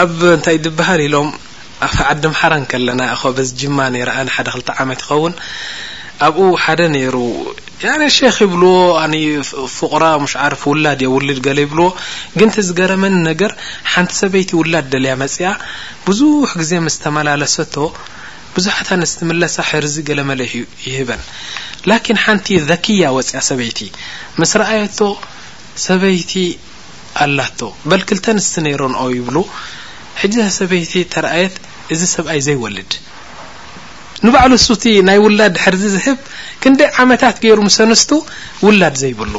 ኣብ እንታይ ድበሃል ኢሎም ኣብ ዓዲ ምሓራ እንከለና እኾ በዚ ጅማ ነይረ ኣነ ሓደ ክልተ ዓመት ይኸውን ኣብኡ ሓደ ነይሩ ያነ ሼክ ይብልዎ ፉቕራ ሙሽ ዓርፍ ውላድ እየ ውልድ ገለ ይብልዎ ግን እቲ ዝገረመኒ ነገር ሓንቲ ሰበይቲ ውላድ ደልያ መፅኣ ብዙሕ ግዜ ምስ ተመላለሰቶ ብዙሓት ኣንስቲ ምለሳ ሕርዚ ገለመለ ይህበን ላኪን ሓንቲ ዘክያ ወፅያ ሰበይቲ ምስ ረኣየቶ ሰበይቲ ኣላቶ በል ክልተ ኣንስቲ ነይረንኦ ይብሉ ሕጂ እዛ ሰበይቲ ተራኣየት እዚ ሰብኣይ ዘይወልድ ንባዕሉ እሱ እቲ ናይ ውላድ ድሕርዚ ዝህብ ክንደይ ዓመታት ገይሩ ምስ ኣንስቱ ውላድ ዘይብሉ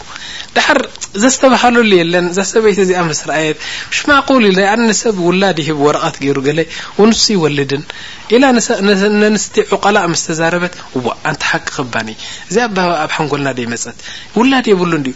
ድሓር ዘስተባሃለሉ የለን እዛ ሰበይቲ እዚኣ ምስ ረኣየት ሽማቁል ኢለ ኣነ ሰብ ውላድ ይህብ ወረቐት ገይሩ ገለ ውንሱ ይወልድን ኢላ ነንስቲ ዑቀላእ ምስ ተዛረበት እዋ ኣንታ ሓቂ ክባኒ እዚኣ ኣብ ሓንጎልና ደይመፀት ውላድ የብሉ እንድዩ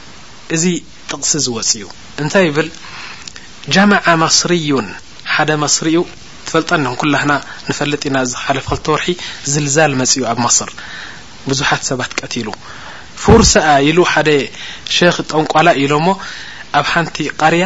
እዚ ጥቕሲ ዝወጽእዩ እንታይ ይብል ጃማዓ መስርዩን ሓደ መስርዩ ትፈልጠን ዲኹም ኩላህና ንፈልጥ ኢና ዝሓለፈ ክልተ ወርሒ ዝልዛል መጽዩ ኣብ መስር ብዙሓት ሰባት ቀቲሉ ፉርሰኣ ኢሉ ሓደ ሸኽ ጠንቋላ ኢሎሞ ኣብ ሓንቲ ቃርያ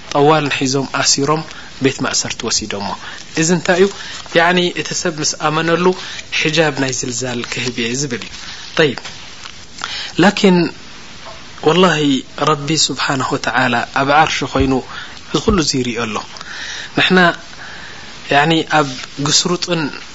ጠዋል ሒዞም ኣሲሮም ቤት ማእሰርቲ ወሲዶሞ እዚ እንታይ እዩ ያኒ እቲ ሰብ ምስ ኣመነሉ ሕጃብ ናይ ዝልዛል ክህብ እየ ዝብል እዩ ጠይብ ላኪን ወላሂ ረቢ ስብሓነሁ ወተዓላ ኣብ ዓርሺ ኮይኑ እዚ ኩሉ እዚ ይሪኦ ኣሎ ንሕና ያኒ ኣብ ግስሩጥን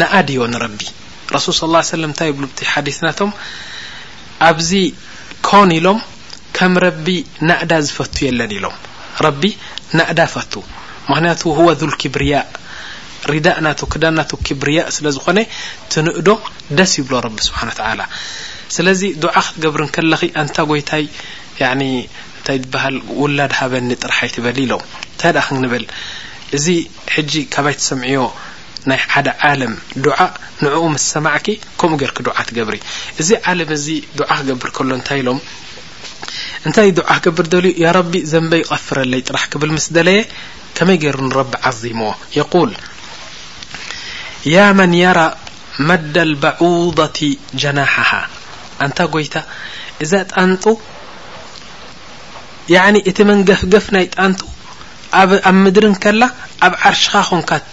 ንኣድዮ ንረቢ ረሱል ስ ላ ሰለም እንታይ ይብሉ ብቲ ሓዲስ ናቶም ኣብዚ ኮን ኢሎም ከም ረቢ ናእዳ ዝፈቱ የለን ኢሎም ረቢ ናእዳ ፈቱ ምክንያቱ ህወ ዙልኪብርያእ ሪዳእ ናቱ ክዳን ናቱ ክብርያእ ስለ ዝኾነ ትንእዶ ደስ ይብሎ ረቢ ስብሓን ተዓላ ስለዚ ዱዓ ክትገብሪ እንከለኺ ኣንታ ጎይታይ እንታይ ዝበሃል ውላድ ሃበኒ ጥራሕ ኣይትበሊ ኢሎም እንታይ ደኣ ክንብል እዚ ሕጂ ካባይ ትሰምዕዮ ናይ ሓደ ዓለም ዱዓ ንዕኡ ምስ ሰማዕኪ ከምኡ ጌርኪ ዱዓ ትገብሪ እዚ ዓለም እዚ ዱዓ ክገብር ከሎ እንታይ ኢሎም እንታይ ዱዓ ክገብር ደልዩ ያ ረቢ ዘንበይ ቐፍረለይ ጥራሕ ክብል ምስ ደለየ ከመይ ገይሩ ንረቢ ዓዚሞ የቁል ያ መን የራ መደ ልበዑደቲ ጀናሓሃ ኣንታ ጎይታ እዛ ጣንጡ ያኒ እቲ መንገፍገፍ ናይ ጣንጡ ኣብ ምድሪ ከላ ኣብ ዓርሽኻ ኮንካ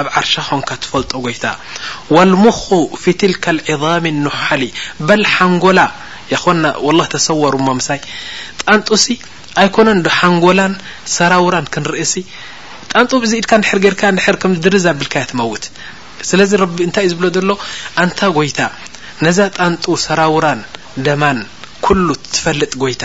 ኣብ ዓርሻ ኾንካ ትፈልጦ ጎይታ ወልሙኹ ፊ ትልከ ልዕዛሚ ኑሓሊ በል ሓንጎላ የኣኽዋና ወላህ ተሰወሩ እሞ ምሳይ ጣንጡሲ ኣይኮነን ዶ ሓንጎላን ሰራውራን ክንርእሲ ጣንጡ ብዚ ኢድካ ንድሕር ጌርካ ንድሕር ከም ድርዝ ኣቢልካያ ትመውት ስለዚ ረቢ እንታይ እዩ ዝብሎ ዘሎ ኣንታ ጎይታ ነዛ ጣንጡ ሰራውራን ደማን ኩሉ ትፈልጥ ጎይታ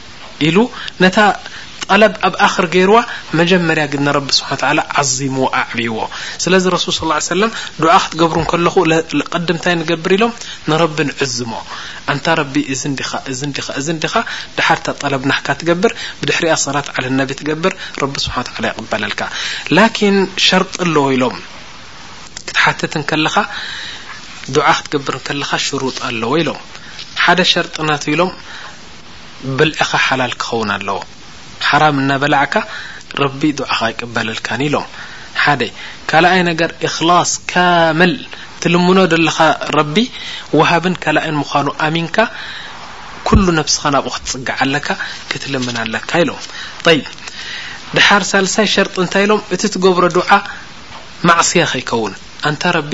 ኢሉ ነታ ጠለብ ኣብ ኣኽር ገይርዋ መጀመርያ ግን ንረቢ ስብሓን ተዓላ ዓዚምዎ ኣዕብይዎ ስለዚ ረሱል ስ ላ ሰለም ዱዓ ክትገብሩ ከለኹ ቅድም እንታይ ንገብር ኢሎም ንረቢ ንዕዝሞ ኣንታ ረቢ እዚ እንዲኻ እዚ እንዲኻ እዚ እንዲኻ ድሓርታ ጠለብ ናሕካ ትገብር ብድሕሪኣ ሰላት ዓለ ነቢ ትገብር ረቢ ስብሓን ተዓላ ይቕበለልካ ላኪን ሸርጢ ኣለዎ ኢሎም ክትሓትት እንከለኻ ዱዓ ክትገብር እንከለኻ ሽሩጥ ኣለዎ ኢሎም ሓደ ሸርጢ ናቱ ኢሎም ብልዕኻ ሓላል ክኸውን ኣለዎ ሓራም እናበላዕካ ረቢ ዱዓኻ ኣይቅበለልካን ኢሎም ሓደ ካልኣይ ነገር እኽላስ ካምል ትልምኖ ዘለኻ ረቢ ወሃብን ከላእን ምዃኑ ኣሚንካ ኩሉ ነብስኻ ናብኡ ክትጽግዕ ኣለካ ክትልምን ኣለካ ኢሎም ጠይብ ድሓር ሳልሳይ ሸርጢ እንታይ ኢሎም እቲ ትገብሮ ዱዓ ማዕስያ ከይከውን ኣንታ ረቢ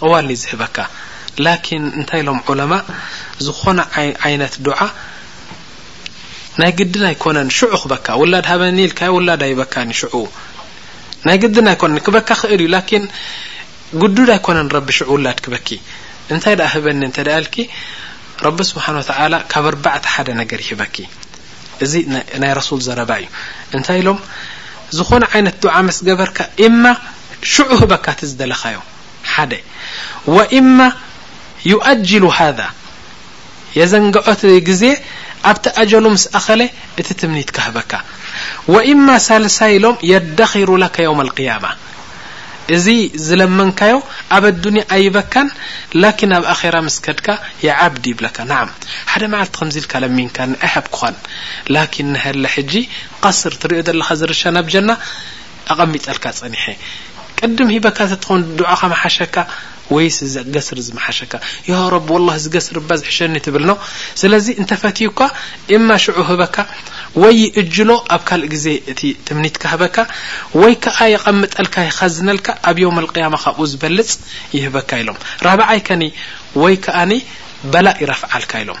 ጠዋል እዩ ዝህበካ ላኪን እንታይ ኢሎም ዑለማእ ዝኾነ ዓይነት ዱዓ ናይ ግድን ኣይኮነን ሽዑ ክበካ ውላድ ሃበኒ ኢልካዮ ውላድ ኣይበካን እዩ ሽዑ ናይ ግድን ኣይኮነን ክበካ ክእል እዩ ላኪን ግዱድ ኣይኮነን ረቢ ሽዑ ውላድ ክበኪ እንታይ ደኣ ህበኒ እንተ ደኣ ኢልኪ ረቢ ስብሓን ወተዓላ ካብ ኣርባዕተ ሓደ ነገር ይህበኪ እዚ ናይ ረሱል ዘረባ እዩ እንታይ ኢሎም ዝኾነ ዓይነት ዱዓ ምስ ገበርካ ኢማ ሽዑ ህበካ እቲ ዝደለኻዮ ሓደ ወኢማ ዩኣጅሉ ሃዛ የዘንግዖ እቲ ግዜ ኣብቲ ኣጀሉ ምስ ኣኸለ እቲ ትምኒትካ ህበካ ወኢማ ሳልሳይ ኢሎም የደኺሩ ለከ የውም ኣልቅያማ እዚ ዝለመንካዮ ኣብ ኣዱንያ ኣይበካን ላኪን ኣብ ኣኼራ ምስ ከድካ የዓብዲ ይብለካ ናዓም ሓደ መዓልቲ ከምዚ ኢልካ ለሚንካኒ ኣይሃብኩኻን ላኪን ንሀለ ሕጂ ቀስር ትሪኦ ዘለኻ ዝርሻ ናብ ጀና ኣቐሚጠልካ ጸኒሐ ቅድም ሂበካ ተትኾን ዱዓኻ ምሓሸካ ወይስ እዚ ገስሪ ዝምሓሸካ ያ ረብ ወላሂ እዚ ገስሪ እባ ዝሕሸኒ ትብል ኖ ስለዚ እንተፈትዩካ እማ ሽዑ ህበካ ወይ ይእጅሎ ኣብ ካልእ ግዜ እቲ ትምኒትካ ህበካ ወይ ከዓ የቐምጠልካ ይኸዝነልካ ኣብ የውም ኣልቅያማ ካብኡ ዝበልጽ ይህበካ ኢሎም ራብዓይ ከኒ ወይ ከዓኒ በላእ ይረፍዓልካ ኢሎም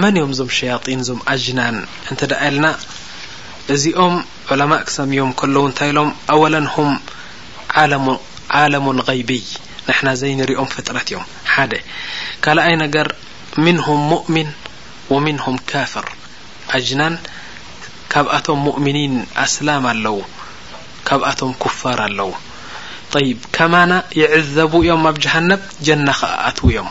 መን እዮም እዞም ሸያጢን እዞም ኣጅናን እንተ ኢልና እዚኦም ዑለማእ ክሰምዮም ከለዉ እንታይ ኢሎም ኣወለን ሁም ዓለሙ ዓለሙ ልገይብይ ንሕና ዘይንሪኦም ፍጥረት እዮም ሓደ ካልኣይ ነገር ምንሁም ሙእሚን ወምንሁም ካፍር ኣጅናን ካብኣቶም ሙእሚኒን ኣስላም ኣለዉ ካብኣቶም ኩፋር ኣለዉ ጠይብ ከማና ይዕዘቡ እዮም ኣብ ጀሃነብ ጀና ከኣ ኣትዉ እዮም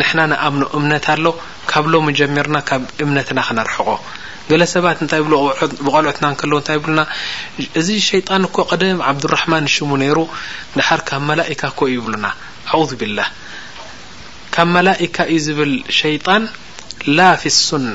ንሕና ንኣምኖ እምነት ኣሎ ካብ ሎሚ ጀሚርና ካብ እምነትና ክነርሕቆ ገለ ሰባት እንታይ ይብሉ ብቆልዑትና እንከለዉ እንታይ ይብሉና እዚ ሸይጣን እኮ ቀደም ዓብዱራሕማን ሽሙ ነይሩ ድሓር ካብ መላኢካ እኮ እዩ ይብሉና ኣዑዙ ቢላህ ካብ መላኢካ እዩ ዝብል ሸይጣን ላ ፊ ሱና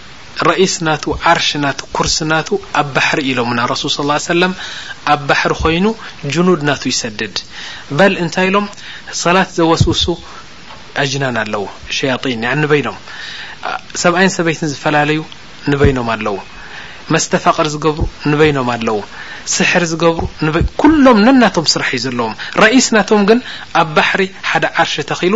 ረኢስ ናቱ ዓርሽ ናቱ ኩርሲ ናቱ ኣብ ባሕሪ ኢሎምና ረሱል ስ ሰለም ኣብ ባሕሪ ኮይኑ ጅኑድ ናቱ ይሰድድ በል እንታይ ኢሎም ሰላት ዘወስውሱ ኣጅናን ኣለዉ ሸያጢን ያ ንበይኖም ሰብኣይን ሰበይትን ዝፈላለዩ ንበይኖም ኣለዉ መስተፋቕር ዝገብሩ ንበይኖም ኣለዉ ስሕር ዝገብሩ ኩሎም ነናቶም ስራሕ እዩ ዘለዎም ረኢስ ናቶም ግን ኣብ ባሕሪ ሓደ ዓርሺ ተኺሉ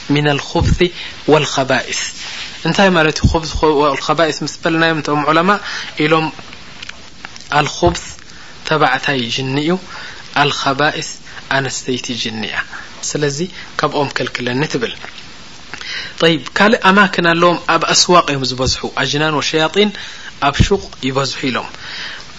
ሚን ኣልኹብሲ ወልኸባኢስ እንታይ ማለት እዩ ኹብሲ ወልኸባኢስ ምስ በልናዮም እቶም ዑለማ ኢሎም ኣልኹብስ ተባዕታይ ጅኒ እዩ ኣልኸባኢስ ኣነስተይቲ ጅኒ እያ ስለዚ ካብኦም ከልክለኒ ትብል ጠይብ ካልእ ኣማክን ኣለዎም ኣብ ኣስዋቅ እዮም ዝበዝሑ ኣጅናን ወሸያጢን ኣብ ሹቅ ይበዝሑ ኢሎም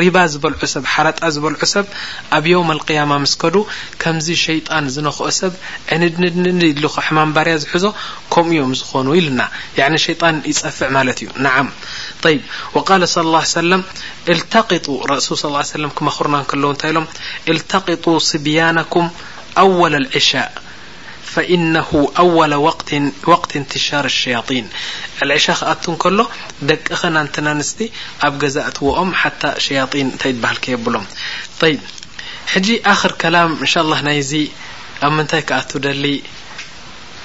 ሪባ ዝበልዑ ሰብ ሓራጣ ዝበልዑ ሰብ ኣብ የውም ኣልቅያማ ምስ ከዱ ከምዚ ሸይጣን ዝነኽኦ ሰብ ዕንድንድንድ ኢሉ ሕማም ባርያ ዝሕዞ ከምኡ እዮም ዝኾኑ ኢሉና ያዕኒ ሸይጣን ይጸፍዕ ማለት እዩ ነዓም ጠይብ ወቃለ صለ ላ ሰለም እልተቂጡ ረሱል ስ ሰለም ክመኽሩና እንከለዉ እንታይ ኢሎም እልተቂጡ ስብያነኩም ኣወል ኣልዕሻእ ፈኢነሁ ኣወለ ወቅቲ እንትሻር ሸያጢን ዕል ዕሻ ክኣቱ እንከሎ ደቅኸ ናንቲ ናንስቲ ኣብ ገዛ ኣእትወኦም ሓታ ሸያጢን እንታይ ይበሃል ከየብሎም ጠይብ ሕጂ ኣኽር ከላም እንሻላህ ናይዚ ኣብ ምንታይ ክኣቱ ደሊ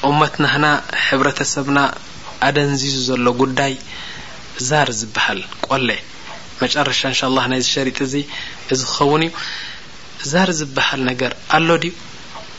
ኡመትናህና ሕብረተሰብና ኣደንዚዙ ዘሎ ጉዳይ ዛር ዝበሃል ቆለ መጨረሻ እንሻላህ ናይዚ ሸሪጥ እዚ እዚ ክኸውን እዩ ዛር ዝበሃል ነገር ኣሎ ድዩ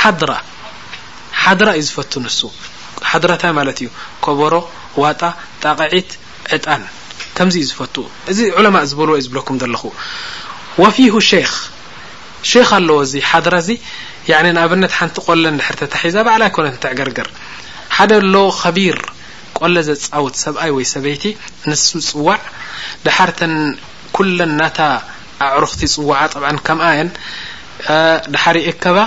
ሓድራ ሓድራ እዩ ዝፈቱ ንሱ ሓድራ ታይ ማለት እዩ ኮቦሮ ዋጣ ጣቕዒት ዕጣን ከምዚ እዩ ዝፈቱ እዚ ዑለማእ ዝበልዎ እዩ ዝብለኩም ዘለኹ ወፊሁ ሸይኽ ሸኽ ኣለዎ እዚ ሓድራ እዚ ያዕኒ ንኣብነት ሓንቲ ቆለ እንድሕር ተታሒዛ ባዕላ ኣይኮነት ተዕገርገር ሓደ ኣሎ ከቢር ቆለ ዘጻውት ሰብኣይ ወይ ሰበይቲ ንሱ ጽዋዕ ደሓርተን ኩለን ናታ ኣዕሩኽቲ ይጽውዓ ጠብዓን ከምኣ እየን ድሓር ይእከባ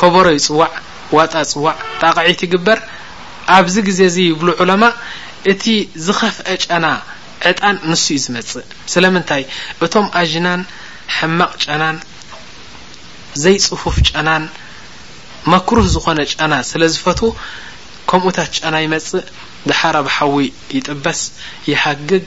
ኮቦሮ ይጽዋዕ ዋጣ ይጽዋዕ ጣቕዒት ይግበር ኣብዚ ግዜ እዚ ይብሉ ዑለማእ እቲ ዝኸፍአ ጨና ዕጣን ንሱ እዩ ዝመጽእ ስለምንታይ እቶም ኣጅናን ሕማቕ ጨናን ዘይጽፉፍ ጨናን መክሩህ ዝኾነ ጨና ስለ ዝፈትዉ ከምኡታት ጨና ይመጽእ ድሓር ኣብ ሓዊ ይጥበስ ይሃግግ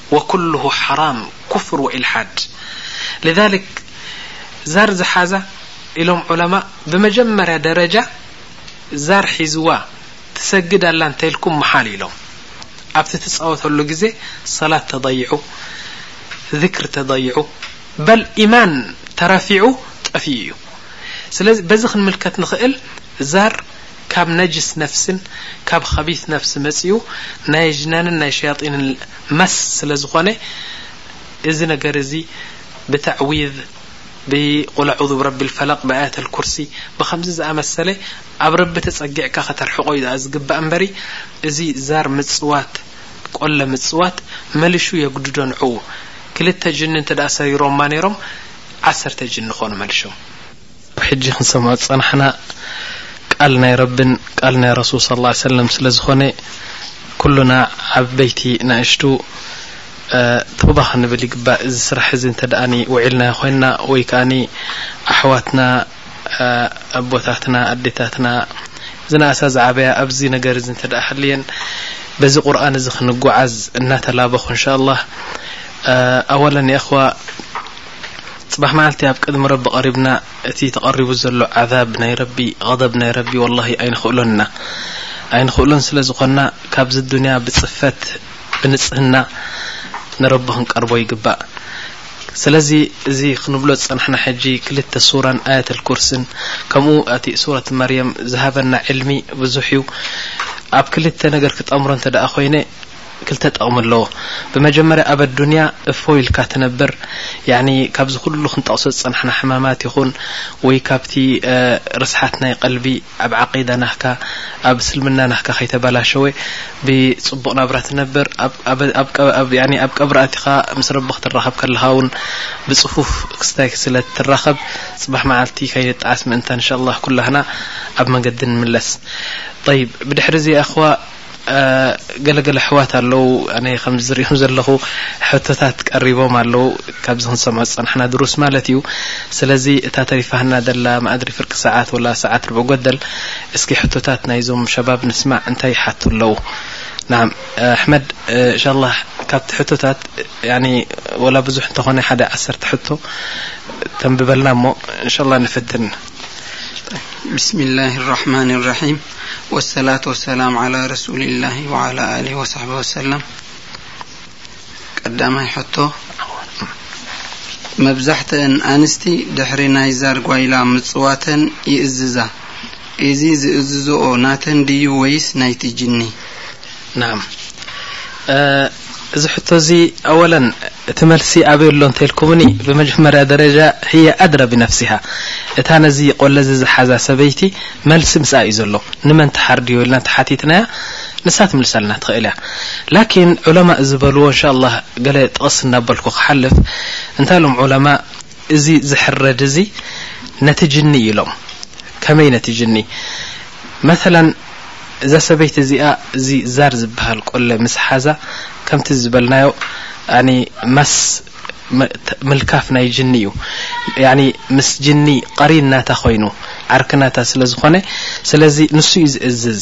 ወኩሉሁ ሓራም ኩፍር ወኢልሓድ ልዛሊክ ዛር ዝሓዛ ኢሎም ዑለማእ ብመጀመርያ ደረጃ ዛር ሒዝዋ ትሰግድ ኣላ እንተልኩም ምሓል ኢሎም ኣብቲ ትፃወተሉ ግዜ ሰላት ተደይዑ ዚክሪ ተደይዑ በል ኢማን ተረፊዑ ጠፊኡ እዩ ስለዚ በዚ ክንምልከት ንኽእል እዛር ካብ ነጅስ ነፍሲን ካብ ኸቢት ነፍሲ መጺኡ ናይ ኣጅናንን ናይ ሸያጢንን መስ ስለ ዝኾነ እዚ ነገር እዚ ብተዕዊዝ ብቁል ኣዑዙ ብረቢል ፈለቅ ብኣያተል ኩርሲ ብኸምዚ ዝኣመሰለ ኣብ ረቢ ተጸጊዕካ ከተርሕቆ እዩ ድኣ ዝግባእ እምበሪ እዚ ዛር ምጽዋት ቆለ ምጽዋት መልሹ የግድዶ ንዕኡ ክልተ ጅኒ እንተ ሰሪሮማ ነይሮም ዓሰርተ ጅኒ ኮኑ መልሾም ብሕጂ ክንሰምዖ ዝጸናሕና ቃል ናይ ረብን ቃል ናይ ረሱል ص ላ ሰለም ስለ ዝኾነ ኩሉና ዓበይቲ ናእሽቱ ተውባ ክንብል ይግባእ እዚ ስራሕ እዚ እንተ ውዒልናዮ ኮይንና ወይ ከኣ ኣሕዋትና ኣቦታትና ኣዴታትና ዝነኣሳ ዝዓበያ ኣብዚ ነገር እዚ እንተ ሃልየን በዚ ቁርን እዚ ክንጓዓዝ እናተላበኹ እንሻ ላህ ኣዋለን የእኽዋ ጽባሕ መዓልቲ ኣብ ቅድሚ ረቢ ቀሪብና እቲ ተቀሪቡ ዘሎ ዓዛብ ናይ ረቢ ገደብ ናይ ረቢ ወላሂ ኣይንክእሎን ኢና ኣይንክእሎን ስለ ዝኮና ካብዚ ዱንያ ብጽፈት ብንጽህና ንረቢ ክንቀርቦ ይግባእ ስለዚ እዚ ክንብሎ ዝጸናሕና ሕጂ ክልተ ሱራን ኣያተል ኩርስን ከምኡ እቲ ሱረት መርየም ዝሃበና ዕልሚ ብዙሕ እዩ ኣብ ክልተ ነገር ክጠምሮ እንተ ኮይነ ክልተ ጠቕሚ ኣለዎ ብመጀመርያ ኣብ ኣዱንያ እፎይ ኢልካ ትነብር ያኒ ካብዚ ኩሉ ክንጠቕሶ ዝጸናሕና ሕማማት ይኹን ወይ ካብቲ ርስሓት ናይ ቀልቢ ኣብ ዓቂዳ ናህካ ኣብ እስልምና ናህካ ከይተባላሸወ ብጽቡቕ ናብራ ትነብር ኣብ ቀብሪ ኣቲኻ ምስ ረቢ ክትራኸብ ከለኻ ውን ብጽፉፍ ክስታይ ስለ ትራኸብ ጽባሕ መዓልቲ ከይንጠዓስ ምእንታን እንሻላህ ኩላህና ኣብ መንገዲ ንምለስ ጠይብ ብድሕሪ እዚ ኣኽዋ ገለ ገለ ኣሕዋት ኣለዉ ኣነ ከምዚ ዝሪኦም ዘለኹ ሕቶታት ቀሪቦም ኣለዉ ካብዚ ክንሰምዖ ዝጸናሕና ድሩስ ማለት እዩ ስለዚ እታ ተሪፋህና ዘላ ማእድሪ ፍርቂ ሰዓት ወላ ሰዓት ርብዕ ጎደል እስኪ ሕቶታት ናይዞም ሸባብ ንስማዕ እንታይ ይሓቱ ኣለዉ ናም ኣሕመድ እንሻላ ካብቲ ሕቶታት ወላ ብዙሕ እንተኾነ ሓደ ዓሰርተ ሕቶ ተንብበልና እሞ እንሻላ ንፍትን ብስሚላህ ራሕማን ራሒም ወሰላት ወሰላም ዓላ ረሱሊላሂ ወዓላ ኣሊሂ ወሰሕቢ ወሰለም ቀዳማይ ሕቶ መብዛሕተን ኣንስቲ ድሕሪ ናይ ዛር ጓይላ ምጽዋተን ይእዝዛ እዚ ዝእዝዝኦ ናተን ድዩ ወይስ ናይቲ ጅኒ ናም እዚ ሕቶ እዚ ኣወለን እቲ መልሲ ኣበይ ኣሎ እንተልኩምኒ ብመጀመርያ ደረጃ ህየ ኣድራ ብነፍሲሃ እታ ነዚ ቆለዚ ዝሓዛ ሰበይቲ መልሲ ምስኣ እዩ ዘሎ ንመን ትሓርድዮ ኢልና እንተሓቲትናያ ንሳ ትምልሰልና ትኽእል እያ ላኪን ዑለማእ ዝበልዎ እንሻ ኣላህ ገለ ጥቕስ እናበልኩ ክሓልፍ እንታይ ኢሎም ዑለማእ እዚ ዝሕረድ እዚ ነቲ ጅኒ እዩ ኢሎም። ከመይ ነቲ ጅኒ? መተላ እዛ ሰበይቲ እዚኣ እዚ ዛር ዝበሃል ቆለ ምስ ሓዛ ከምቲ ዝበልናዮ ያኒ ማስ ምልካፍ ናይ ጅኒ እዩ። ያኒ ምስ ጅኒ ቀሪን ናታ ኮይኑ ዓርኪ ናታ ስለ ዝኾነ ስለዚ ንሱ እዩ ዝእዝዝ።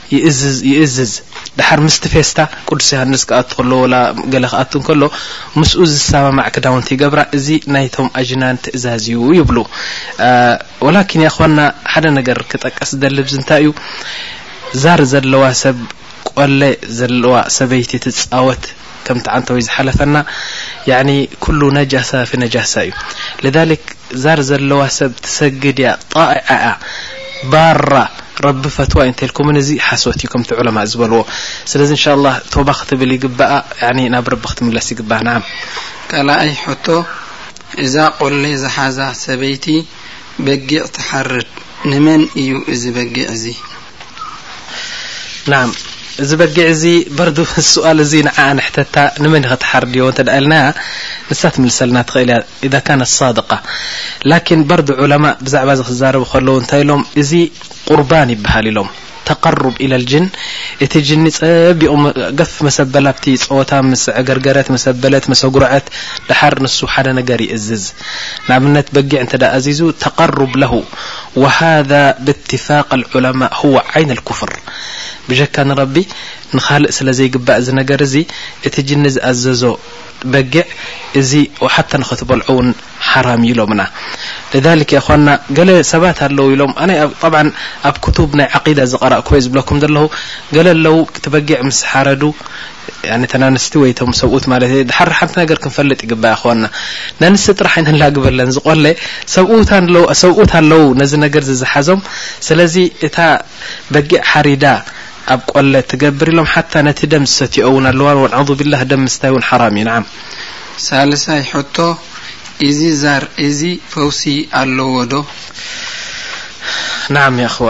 ይእዝዝ ይእዝዝ ድሓር ምስቲ ፌስታ ቅዱስ ዮሃንስ ክኣቱ ከሎ ወላ ገለ ክኣቱ እንከሎ ምስኡ ዝሰማማዕ ክዳውንቲ ይገብራ እዚ ናይቶም ኣጅናን ትእዛዝ እዩ ይብሉ ወላኪን ያኳና ሓደ ነገር ክጠቀስ ዝደሊ ብዚ እንታይ እዩ ዛር ዘለዋ ሰብ ቆለ ዘለዋ ሰበይቲ ትፃወት ከምቲ ዓንተወይ ዝሓለፈና ያኒ ኩሉ ነጃሳ ፊ ነጃሳ እዩ ለዛሊክ ዛር ዘለዋ ሰብ ትሰግድ እያ ጣኢዓ እያ ባራ ረቢ ፈትዋ እዩ እንተልኩምን እዚ ሓሶት እዩ ከምቲ ዑለማ ዝበልዎ ስለዚ እንሻላ ቶባ ክትብል ይግባኣ ያኒ ናብ ረቢ ክትምለስ ይግባኣ ንዓም ካልኣይ ሕቶ እዛ ቆሌ ዝሓዛ ሰበይቲ በጊዕ ትሓርድ ንመን እዩ እዚ በጊዕ እዚ? ናም እዚ በጊዕ እዚ በርዱ ስዋል እዚ ንዓ ንሕተታ ንመን ኸትሓርድዮ እንተ ኢልናያ ንሳ ትምልሰልና ትኽእል እያ ኢዛ ካነት ሳድቃ ላኪን በርዱ ዑለማ ብዛዕባ እዚ ክዛረቡ ከለዉ እንታይ ኢሎም እዚ ቁርባን ይበሃል ኢሎም ተቀሩብ ኢለ ልጅን እቲ ጅኒ ጸቢቑ ገፍ መሰበል ኣብቲ ጸወታ ምስ ዕገርገረት መሰበለት መሰጉርዐት ድሓር ንሱ ሓደ ነገር ይእዝዝ ንኣብነት በጊዕ እንተ ኣዚዙ ተቀሩብ ለሁ ወሃዛ ብእትፋቅ ልዑለማእ ሁወ ዓይን ኣልኩፍር ብጀካ ንረቢ ንኻልእ ስለ ዘይግባእ እዚ ነገር እዚ እቲ ጅኒ ዝኣዘዞ በጊዕ እዚ ወሓታ ንኽትበልዖ እውን ሓራም እዩ ኢሎምና ልዛሊክ ያ እኽዋና ገለ ሰባት ኣለዉ ኢሎም ኣነ ጠብዓን ኣብ ክቱብ ናይ ዓቂዳ ዝቐራእክዎ እየ ዝብለኩም ዘለኹ ገለ ኣለዉ እቲ በጊዕ ምስ ሓረዱ ያኒ እተን ኣንስቲ ወይ እቶም ሰብኡት ማለት እየ ድሓር ሓንቲ ነገር ክንፈልጥ ይግባእ ይኾንና ነንስቲ ጥራሕ ኣይነላግበለን ዝቆለ ሰብኡት ሰብኡት ኣለዉ ነዚ ነገር ዝዝሓዞም ስለዚ እታ በጊዕ ሓሪዳ ኣብ ቆለ ትገብር ኢሎም ሓታ ነቲ ደም ዝሰትዮ እውን ኣለዋ ወንዓዙ ቢላህ ደም ምስታይ እውን ሓራም እዩ ንዓም ሳልሳይ ሕቶ እዚ ዛር እዚ ፈውሲ ኣለዎ ዶ ንዓም ያኽዋ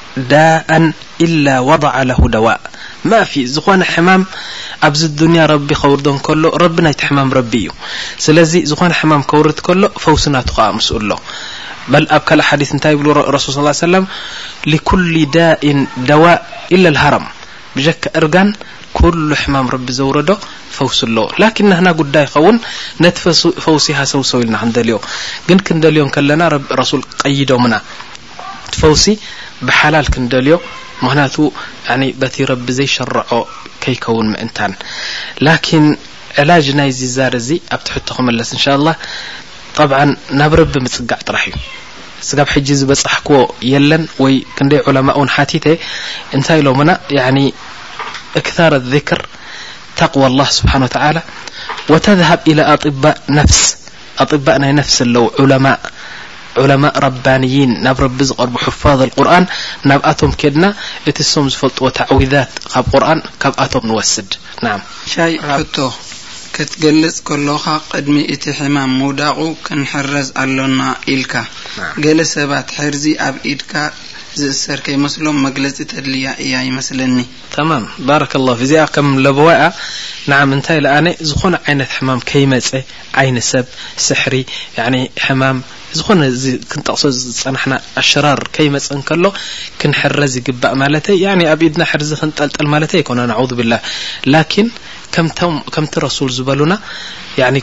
ዳእን ኢላ ወደዐ ለሁ ደዋእ ማፊ ዝኾነ ሕማም ኣብዚ ዱንያ ረቢ ከውርዶ እንከሎ ረቢ ናይቲ ሕማም ረቢ እዩ ስለዚ ዝኾነ ሕማም ከውርድ ከሎ ፈውሲ ናቱ ከኣ ምስኡ ኣሎ በል ኣብ ካልእ ሓዲስ እንታይ ይብሉ ረሱል ስ ሰለም ሊኩሊ ዳእን ደዋእ ኢላ ልሃረም ብጀካ እርጋን ኩሉ ሕማም ረቢ ዘውረዶ ፈውሲ ኣሎ ላኪን ናህና ጉዳይ ይኸውን ነቲ ፈውሲ ሃሰውሰው ኢልና ክንደልዮ ግን ክንደልዮ ከለና ረሱል ቀይዶምና እቲ ፈውሲ ብሓላል ክንደልዮ ምኽንያቱ ያኒ በቲ ረቢ ዘይሸረዖ ከይከውን ምእንታን ላኪን ዕላጅ ናይዚ ዛር እዚ ኣብቲ ሕቶ ክምለስ እንሻላህ ጠብዓን ናብ ረቢ ምጽጋዕ ጥራሕ እዩ ስጋብ ሕጂ ዝበጻሕክዎ የለን ወይ ክንደይ ዑለማእ እውን ሓቲተ እንታይ ኢሎምና ያኒ እክታር ኣዝክር ተቅዋ ኣላህ ስብሓን ወተዓላ ወተዝሃብ ኢላ ኣጢባእ ነፍስ ኣጢባእ ናይ ነፍሲ ኣለዉ ዑለማእ ዑለማእ ረባንይን ናብ ረቢ ዝቐርቡ ሑፋዝ ኣልቁርኣን ናብኣቶም ኬድና እቲ እሶም ዝፈልጥዎ ታዕዊዛት ካብ ቁርኣን ካብኣቶም ንወስድ ናም ሻይ ሕቶ ከትገልጽ ከሎኻ ቅድሚ እቲ ሕማም ምውዳቑ ክንሕረዝ ኣሎና ኢልካ ገለ ሰባት ሕርዚ ኣብ ኢድካ ዝእሰር ከይመስሎም መግለጺ ተድልያ እያ ይመስለኒ። ተማም ባረከላሁ ፊክ እዚኣ ከም ለበዋ'ያ ናዓም እንታይ ለኣነ ዝኾነ ዓይነት ሕማም ከይመጸ ዓይኒ ሰብ፣ ስሕሪ፣ ያዕኒ ሕማም፣ ዝኾነ እዚ ክንጠቕሶ ዝጸናሕና ኣሽራር ከይመጽእ እንከሎ ክንሕረዝ ይግባእ ማለተይ ያዕኒ ኣብ ኢድና ሕርዚ ክንጠልጥል ማለተይ ኣይኮነን ኣዑዙብላህ ላኪን ከምቲ ረሱል ዝበሉና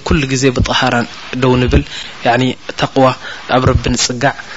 ኩሉ ግዜ ብጠሃራ ደው ንብል ተቅዋ ኣብ ረቢ ንጽጋዕ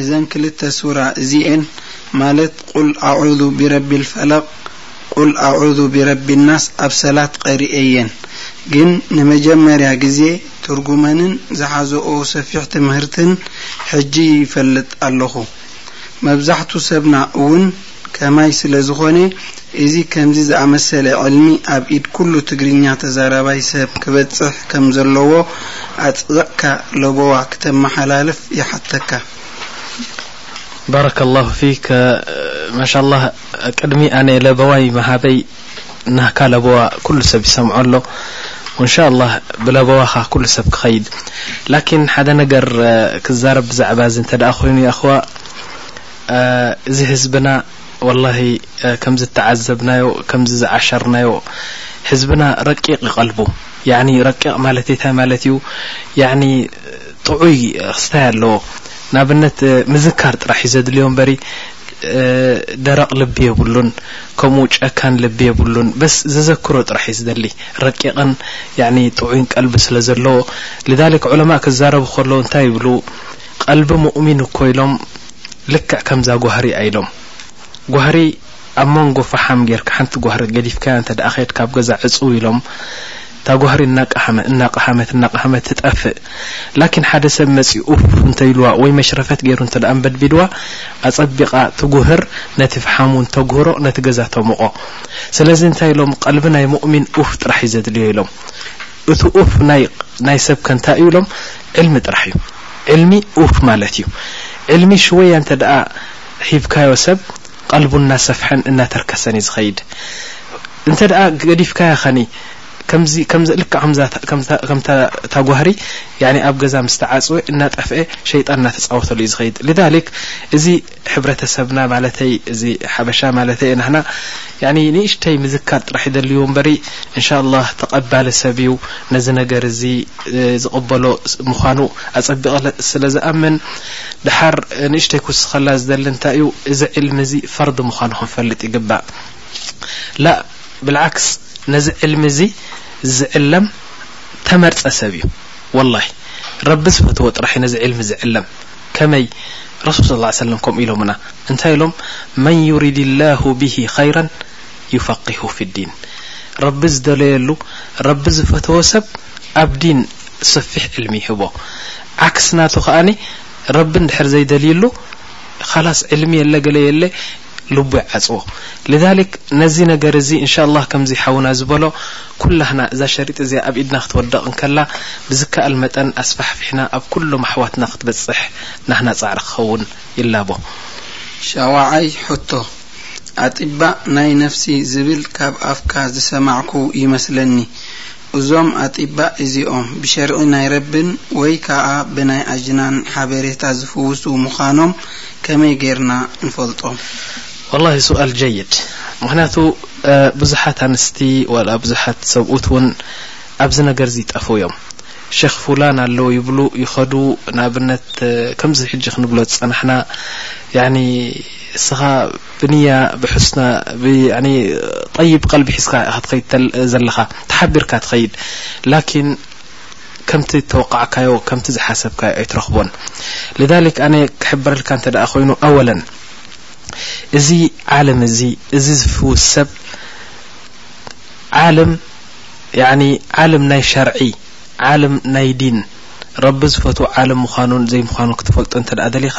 እዘን ክልተ ሱራ እዚኤን ማለት ቁል ኣዑዙ ቢረቢል ፈለቅ ቁል ኣዑዙ ቢረቢናስ ኣብ ሰላት ቀሪኤየን ግን ንመጀመርያ ግዜ ትርጉመንን ዝሓዘኦ ሰፊሕ ትምህርትን ሕጂ ይፈልጥ ኣለኹ መብዛሕቱ ሰብና እውን ከማይ ስለዝኾነ እዚ ከምዚ ዝኣመሰለ ዕልሚ ኣብ ኢድ ኩሉ ትግርኛ ተዛራባይ ሰብ ክበጽሕ ከምዘለዎ ኣጽቢቕካ ለበዋ ክተመሓላልፍ ይሓተካ። ባረከላሁ ፊክ ማሻላህ ቅድሚ ኣነ ለበዋይ ምሃበይ ናህካ ለበዋ ኩሉ ሰብ ይሰምዖ ኣሎ ወንሻላህ ብለበዋካ ኩሉ ሰብ ክከይድ ላኪን ሓደ ነገር ክዛረብ ብዛዕባ እዚ እንተ ኮይኑ ያኣክዋ እዚ ህዝብና ወላሂ ከም ዝተዓዘብናዮ ከምዚ ዝዓሸርናዮ ህዝብና ረቂቕ ዩ ቀልቡ ያኒ ረቂቕ ማለት እንታይ ማለት እዩ ያኒ ጥዑይ ክስታይ ኣለዎ ንኣብነት ምዝካር ጥራሕ እዩ ዘድልዮ እምበሪ ደረቕ ልቢ የብሉን ከምኡ ጨካን ልቢ የብሉን በስ ዘዘክሮ ጥራሕ እዩ ዝደሊ ረቂቕን ያኒ ጥዑይን ቀልቢ ስለ ዘለዎ ልዛሊክ ዑለማ ክዛረቡ ከለዉ እንታይ ይብሉ ቐልቢ ሙእሚን እኮ ኢሎም ልክዕ ከምዛ ጓህሪ እያ ኢሎም ጓህሪ ኣብ መንጎ ፋሓም ጌርካ ሓንቲ ጓህሪ ገዲፍካያ እንተ ከድካ ኣብ ገዛ ዕጽው ኢሎም እታ ጓህሪ እናቃሃመት እናቃሃመት እናቃሃመት ትጠፍእ ላኪን ሓደ ሰብ መጺኡ ኡፍ እንተ ኢልዋ ወይ መሽረፈት ጌሩ እንተ ኣንበድቢድዋ ኣጸቢቃ ትጉህር ነቲ ፋሓም ውን ተጉህሮ ነቲ ገዛ ተሙቆ ስለዚ እንታይ ኢሎም ቐልቢ ናይ ሙእሚን ኡፍ ጥራሕ እዩ ዘድልዮ ኢሎም እቲ ኡፍ ናይ ሰብ ከ እንታይ እዩ ኢሎም ዕልሚ ጥራሕ እዩ ዕልሚ ኡፍ ማለት እዩ ዕልሚ ሽወያ እንተ ሂብካዮ ሰብ ቐልቡ እናሰፍሐን እናተርከሰን እዩ ዝኸይድ እንተ ገዲፍካያ ኸኒ ልክዕ ከምታ ጓህሪ ኣብ ገዛ ምስ ተዓፅወ እናጠፍአ ሸይጣን እናተፃወተሉ እዩ ዝኸይድ እዚ ሕብረተሰብና ማለተይ እዚ ሓበሻ ማለተይ እየ ናህና ያኒ ንእሽተይ ምዝካር ጥራሕ ይደልዎ እምበሪ እንሻላህ ተቐባሊ ሰብ እዩ ነዚ ነገር እዚ ዝቕበሎ ምዃኑ ኣጸቢቐ ስለ ዝኣምን ድሓር ንእሽተይ ክውስኸላ ዝደሊ እንታይ እዩ እዚ ዕልሚ እዚ ፈርዲ ምዃኑ ክንፈልጥ ይግባእ ላ ብልዓክስ ነዚ ዕልሚ እዚ ዝዕለም ተመርጸ ሰብ እዩ ወላሂ ረቢ ዝፈትዎ ጥራሕ እዩ ነዚ ዕልሚ ዝዕለም ከመይ ረሱል ሰለላሁ ዓለይሂ ወሰለም ከምኡ ኢሎምና እንታይ ኢሎም መን ዩሪዲላሁ ቢሂ ኸይረን ዩፈቂሁ ፊዲን ረቢ ዝደለየሉ ረቢ ዝፈተዎ ሰብ ኣብ ዲን ሰፊሕ ዕልሚ ይህቦ ዓክስ ናቱ ከኣ ረቢ እንድሕር ዘይደልይሉ ኻላስ ዕልሚ የለ ገለ የለ ልቡ ይዓጽዎ ልዛሊክ ነዚ ነገር እዚ እንሻላህ ከምዚ ሓውና ዝበሎ ኩላህና እዛ ሸሪጥ እዚኣ ኣብ ኢድና ክትወደቕ እንከላ ብዝከኣል መጠን ኣስፋሕፊሕና ኣብ ኩሎም ኣሕዋትና ክትበጽሕ ናህና ጻዕሪ ክኸውን ይላቦ። ሻውዓይ ሕቶ፣ ኣጢባእ ናይ ነፍሲ ዝብል ካብ ኣፍካ ዝሰማዕኩ ይመስለኒ እዞም ኣጢባእ እዚኦም ብሸርዒ ናይ ረብን ወይ ካኣ ብናይ ኣጅናን ሓቤሬታ ዝፍውሱ ሙኻኖም ከመይ ገርና ንፈልጦም። ወላሂ ሱኣል ጀይድ ምክንያቱ ብዙሓት ኣንስቲ ዋላ ብዙሓት ሰብኡት ውን ኣብዚ ነገር እዚ ይጠፍኡ እዮም ሸኽ ፉላን ኣሎ ይብሉ ይኸዱ ንኣብነት ከምዚ ሕጂ ክንብሎ ዝጸናሕና ያኒ እስኻ ብንያ ብሕስና ብ ያኒ ጠይብ ቀልቢ ሒዝካ ኢኻ ትኸይድ ዘለኻ ተሓቢርካ ትኸይድ ላኪን ከምቲ እተወቃዕካዮ ከምቲ ዝሓሰብካዮ ኣይትረኽቦን ልዛሊክ ኣነ ክሕበረልካ እንተ ኮይኑ ኣወለን እዚ ዓለም እዚ እዚ ዝፍውስ ሰብ ዓለም ያኒ ዓለም ናይ ሸርዒ ዓለም ናይ ዲን ረቢ ዝፈትዎ ዓለም ምዃኑን ዘይምዃኑን ክትፈልጦ እንተ ደሊኻ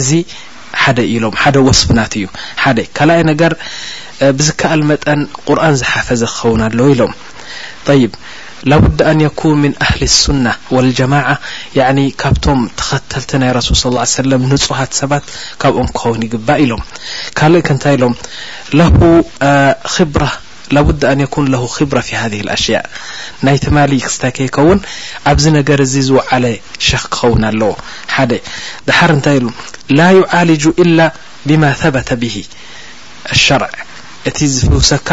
እዚ ሓደ ኢሎም ሓደ ወስፍ ናቱ እዩ ሓደ ካላኣይ ነገር ብዝካኣል መጠን ቁርን ዝሓፈዘ ክኸውን ኣለዎ ኢሎም ጠይብ ላቡዲ ኣን የኩን ምን ኣህሊ ሱና ወልጀማዓ ያኒ ካብቶም ተኸተልቲ ናይ ረሱል ስ ላ ሰለም ንፁሃት ሰባት ካብኦም ክኸውን ይግባእ ኢሎም ካልእ ከንታይ ኢሎም ለሁ ክብራ ላቡድ ኣን የኩን ለሁ ኺብራ ፊ ሃዚህ ኣልኣሽያእ ናይ ትማሊ ክስታይ ከይከውን ኣብዚ ነገር እዚ ዝወዓለ ሸኽ ክኸውን ኣለዎ ሓደ ደሓር እንታይ ኢሉ ላ ዩዓልጁ ኢላ ብማ ሰበተ ብሂ ኣሸርዕ እቲ ዝፍውሰካ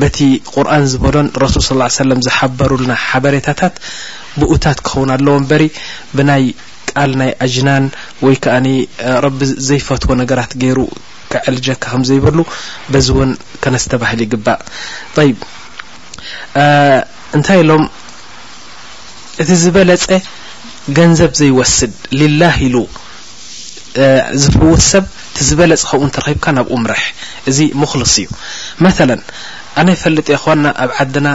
በቲ ቁርን ዝበሎን ረሱል ስ ላ ሰለም ዝሓበሩልና ሓበሬታታት ብኡታት ክኸውን ኣለዎ እምበሪ ብናይ ቃል ናይ ኣጅናን ወይ ከኣ ረቢ ዘይፈትዎ ነገራት ገይሩ ከዕልጀካ ከም ዘይብሉ በዚ እውን ከነስተባህል ይግባእ ጠይብ እንታይ ኢሎም እቲ ዝበለጸ ገንዘብ ዘይወስድ ሊላህ ኢሉ ዝፍውስ ሰብ እቲ ዝበለፅ ከምኡ እንተረኺብካ ናብኡ ምርሕ እዚ ሙክልስ እዩ መላ ኣነ ይፈልጥ የኳና ኣብ ዓድና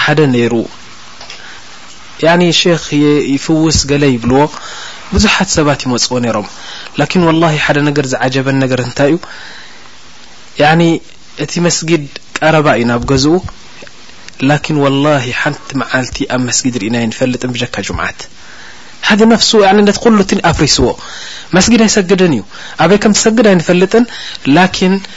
ሓደ ነይሩ ያኒ ሼክ ይፍውስ ገለ ይብልዎ ብዙሓት ሰባት ይመጽዎ ነሮም ላኪን ወላሂ ሓደ ነገር ዝዓጀበኒ ነገር እንታይ እዩ ያኒ እቲ መስጊድ ቀረባ እዩ ናብ ገዝኡ ላኪን ወላሂ ሓንቲ መዓልቲ ኣብ መስጊድ ርኢና ኣይንፈልጥን ብጀካ ጁምዓት ሓደ ነፍሱ ያኒ ነቲ ኩሉ እቲ ኣፍሪስዎ መስጊድ ኣይሰግድን እዩ ኣበይ ከም ትሰግድ ኣይንፈልጥን ላኪን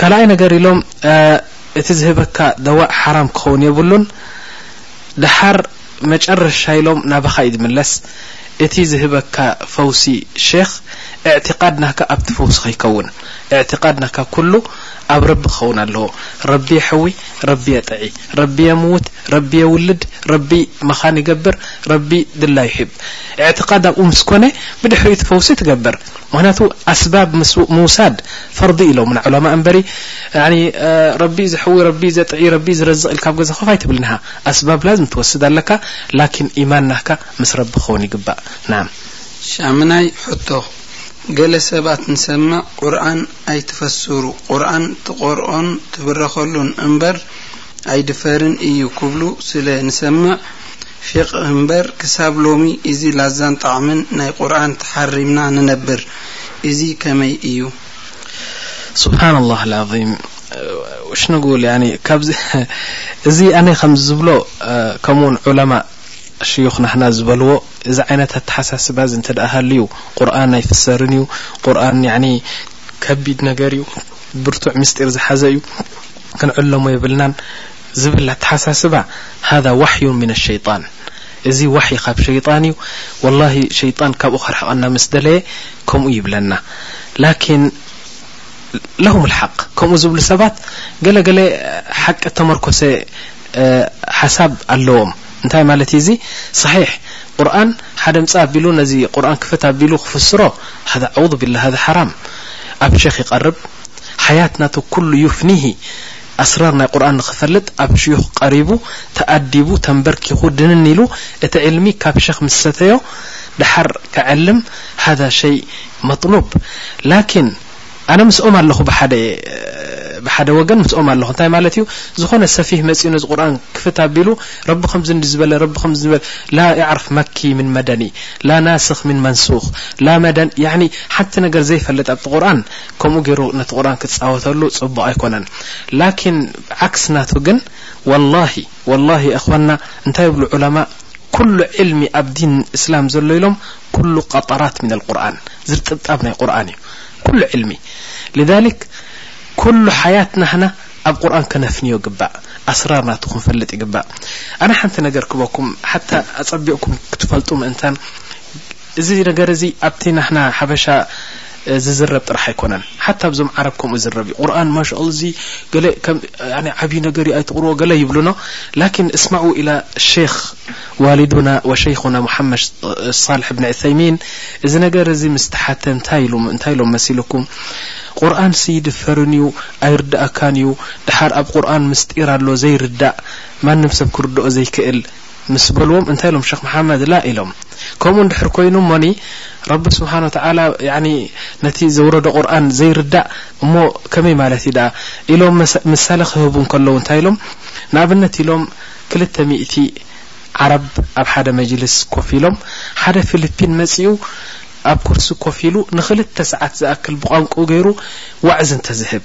ካልኣይ ነገር ኢሎም እቲ ዝህበካ ደዋእ ሓራም ክኸውን የብሉን ደሓር መጨረሻ ኢሎም ናባኻ እዩ ዝምለስ እቲ ዝህበካ ፈውሲ ሼኽ ኢዕቲቃድ ናካ ኣብቲ ፈውሲ ከይከውን ኢዕቲቃድ ናካ ኩሉ ኣብ ረቢ ክኸውን ኣለዎ ረቢ የሕዊ ረቢ የጥዒ ረቢ የምውት ረቢ የውልድ ረቢ መኻን ይገብር ረቢ ድላዩ ይህብ ኢዕቲቃድ ኣብኡ ምስ ኮነ ብድሕሪኡ እቲ ፈውሲ ትገብር ምክንያቱ ኣስባብ ምውሳድ ፈርዲ ኢሎምና ዑለማእ እምበሪ ያኒ ረቢ ዘሕዊ ረቢ ዘጥዒ ረቢ ዝረዝቕ ኢልካ ኣብ ገዛ ኮፍ ኣይትብልን ኢኻ ኣስባብ ላዝም ትወስድ ኣለካ ላኪን ኢማን ናህካ ምስ ረቢ ክኸውን ይግባእ ናም ሻምናይ ሕቶ ገለ ሰባት ንሰምዕ ቁርኣን ኣይትፈስሩ ቁርኣን ትቐርኦን ትብረኸሉን እምበር ኣይድፈርን እዩ ክብሉ ስለ ንሰምዕ ፊቅህ እምበር ክሳብ ሎሚ እዚ ላዛን ጣዕምን ናይ ቁርኣን ተሓሪምና ንነብር እዚ ከመይ እዩ። ሱብሓን ኣላህ ኣልዓዚም እሽ ንጉል ያኒ ካብዚ እዚ ኣነ ከምዚ ዝብሎ ከምኡውን ዑለማእ ሽዩኽ ናህና ዝበልዎ እዚ ዓይነት ኣተሓሳስባ እዚ እንተ ሃልዩ ቁርኣን ኣይፍሰርን እዩ ቁርኣን ያኒ ከቢድ ነገር እዩ ብርቱዕ ምስጢር ዝሓዘ እዩ ክንዕለሞ የብልናን ዝብል ኣተሓሳስባ ሃዛ ዋሕዩን ሚነ ሸይጣን እዚ ዋሕይ ካብ ሸይጣን እዩ ወላሂ ሸይጣን ካብኡ ከርሕቀና ምስ ደለየ ከምኡ ይብለና ላኪን ለሁም ልሓቅ ከምኡ ዝብሉ ሰባት ገለ ገለ ሓቂ እተመርኮሰ ሓሳብ ኣለዎም እንታይ ማለት እዩ እዚ ሰሒሕ ቁርን ሓደ ምፅ ኣቢሉ ነዚ ቁርን ክፍት ኣቢሉ ክፍስሮ ሃዛ ኣዑዙ ቢላ ሃዛ ሓራም ኣብ ሸክ ይቀርብ ሓያት ናቱ ኩሉ ዩፍኒሂ ኣስራር ናይ ቁርኣን ንኽፈልጥ ኣብ ሽዩኽ ቀሪቡ ተኣዲቡ ተምበርኪኹ ድንን ኢሉ እቲ ዕልሚ ካብ ሸኽ ምስ ሰተዮ ደሓር ከዕልም ሃዛ ሸይ መጥሉብ ላኪን ኣነ ምስኦም ኣለኹ ብሓደ ብሓደ ወገን ምስኦም ኣለኹ እንታይ ማለት እዩ ዝኾነ ሰፊህ መጺኡ ነዚ ቁርኣን ክፍት ኣቢሉ ረቢ ከምዚ እንዲ ዝበለ ረቢ ከምዚ ዝበለ ላ ያዕርፍ መኪ ምን መደኒ ላ ናስኽ ምን መንሱኽ ላ መደን ያዕኒ ሓንቲ ነገር ዘይፈልጥ ኣብቲ ቁርኣን ከምኡ ጌሩ ነቲ ቁርኣን ክጻወተሉ ጽቡቅ ኣይኮነን ላኪን ዓክስ ናቱ ግን ዋላሂ ዋላሂ ኣኽዋና እንታይ ይብሉ ዑለማእ ኩሉ ዕልሚ ኣብ ዲን እስላም ዘሎ ኢሎም ኩሉ ቀጠራት ሚነል ቁርኣን ዝርጥብጣብ ናይ ቁርኣን እዩ ኩሉ ዕልሚ ልዛሊክ ኩሉ ሓያት ናህና ኣብ ቁርኣን ከነፍንዮ ይግባእ ኣስራር ናቱ ክንፈልጥ ይግባእ ኣነ ሓንቲ ነገር ክበኩም ሓታ ኣጸቢቕኩም ክትፈልጡ ምእንታን እዚ ነገር እዚ ኣብቲ ናህና ሓበሻ ዝዝረብ ጥራሕ ኣይኮነን ሓታ ኣብዞም ዓረብ ከምኡ ዝረብ እዩ ቁርኣን ማሻኣል እዚ ገለ ከም ያኒ ዓቢ ነገር እዩ ኣይትቅርዎ ገለ ይብሉኖ ላኪን እስማኡ ኢላ ሼክ ዋሊዱና ወሸይኹና ሙሓመድ ሳልሕ ብን ዑሰይሚን እዚ ነገር እዚ ምስ ተሓተ እንታይ ኢሉ እንታይ ኢሎም መሲልኩም ቁርኣን ሲ ይድፈርን እዩ ኣይርዳእካን እዩ ድሓር ኣብ ቁርኣን ምስጢር ኣሎ ዘይርዳእ ማንም ሰብ ክርድኦ ዘይክእል ምስ በልዎም እንታይ ኢሎም ሸኽ መሓመድ ላ ኢሎም ከምኡ እንድሕር ኮይኑ እሞኒ ረቢ ስብሓን ወተዓላ ያኒ ነቲ ዘውረዶ ቁርኣን ዘይርዳእ እሞ ከመይ ማለት እዩ ደኣ ኢሎም ምሳለ ክህቡ እንከለዉ እንታይ ኢሎም ንኣብነት ኢሎም ክልተ ሚእቲ ዓረብ ኣብ ሓደ መጅልስ ኮፍ ኢሎም ሓደ ፊሊፒን መጺኡ ኣብ ኩርሲ ኮፍ ኢሉ ንክልተ ሰዓት ዝኣክል ብቋንቁኡ ገይሩ ዋዕዝ እንተዝህብ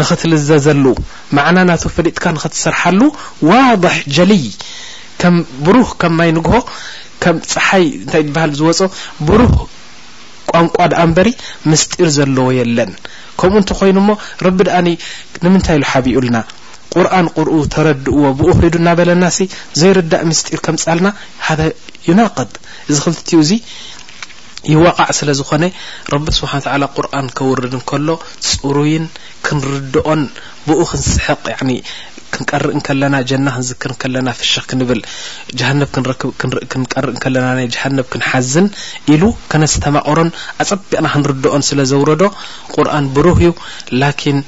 ንኽትልዘዘሉ፣ ማዕና ናቱ ፈሊጥካ ንኽትሰርሓሉ ዋድሕ ጀልይ ከም ብሩህ ከም ማይ ንግሆ ከም ጸሓይ እንታይ ድበሃል ዝወጾ ብሩህ ቋንቋ ደኣ እምበሪ ምስጢር ዘለዎ የለን። ከምኡ እንተ ኾይኑ እሞ ረቢ ደኣ ንምንታይ ኢሉ ሓቢኡልና ቁርኣን ቁርኡ ተረድእዎ ብኡ ኺዱ እናበለናሲ ዘይርዳእ ምስጢር ከምጻልና ሃደ ዩናቅድ እዚ ክልቲኡ እዚ ይዋቓዕ ስለ ዝኾነ ረቢ ስብሓን ወተዓላ ቁርኣን ከውርድ እንከሎ ፅሩይን ክንርድኦን ብኡ ክንስሕቕ ያኒ ክንቀርእ እንከለና ጀና ክንዝክር እንከለና ፍሽኽ ክንብል ጀሃነብ ክንረክብ ክንቀርእ እንከለና ናይ ጀሃነብ ክንሓዝን ኢሉ ከነስተማቕሮን ኣጸቢቕና ክንርድኦን ስለ ዘውረዶ ቁርኣን ብሩህ እዩ ላኪን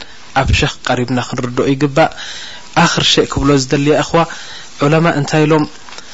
ኣብ ሸኽ ቀሪብና ክንርድኦ ይግባእ ኣኽር ሸእ ክብሎ ዝደልያ እኽዋ ዑለማ እንታይ ኢሎም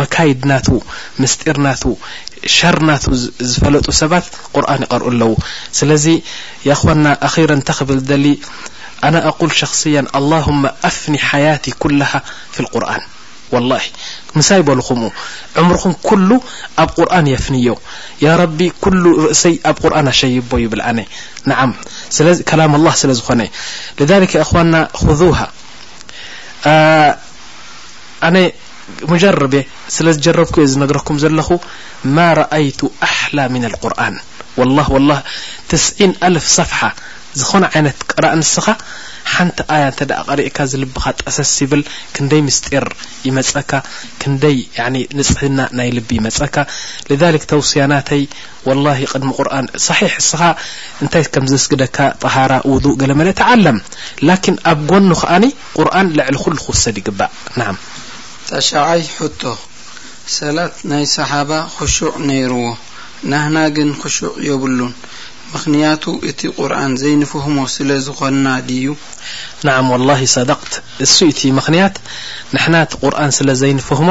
መካይድ ናቱ ምስጢር ናቱ ሸር ናቱ ዝፈለጡ ሰባት ቁርን ይቀርኡ ኣለዉ ስለዚ ያኣኽዋና ኣኺረን እንታይ ክብል ዝደሊ ኣና ኣቁል ሸኽስያን ኣላሁመ ኣፍኒ ሓያቲ ኩላሃ ፊል ቁርን ወላሂ ምሳይ በሉ ከምኡ ዕምርኹም ኩሉ ኣብ ቁርን የፍንዮ ያረቢ ኩሉ ርእሰይ ኣብ ቁርን ኣሸይቦ ይብል ኣነ ንዓም ስለዚ ከላም ኣላህ ስለ ዝኾነ ልዛሊከ ኣኽዋና ኹዙሃ ኣነ ሙጀርብ እየ ስለ ዝጀረብኩ እየ ዝነግረኩም ዘለኹ ማ ረኣይቱ ኣሕላ ምን ኣልቁርን ወላ ወላ ትስዒን ኣልፍ ሰፍሓ ዝኾነ ዓይነት ቅራእ ንስኻ ሓንቲ ኣያ እንተ ቀሪእካ ዝልብኻ ጠሰስ ይብል ክንደይ ምስጢር ይመፀካ ክንደይ ንፅህና ናይ ልቢ ይመፀካ ልዛሊክ ተውስያ ናተይ ወላ ቅድሚ ቁርን ሳሒሕ እስኻ እንታይ ከም ዘስግደካ ጠሃራ ውዱእ ገለመለ ተዓለም ላኪን ኣብ ጎኑ ከዓኒ ቁርኣን ልዕሊ ኩሉ ክውሰድ ይግባእ ናዓም። ታሽዓይ ሕቶ ሰላት ናይ ሰሓባ ኹሹዕ ነይርዎ ናህና ግን ኹሹዕ የብሉን ምኽንያቱ እቲ ቁርኣን ዘይንፍህሞ ስለ ዝኾንና ድዩ? ናዓም ወላሂ ሰደቅት እሱ እቲ ምኽንያት ንሕና እቲ ቁርኣን ስለ ዘይንፍህሞ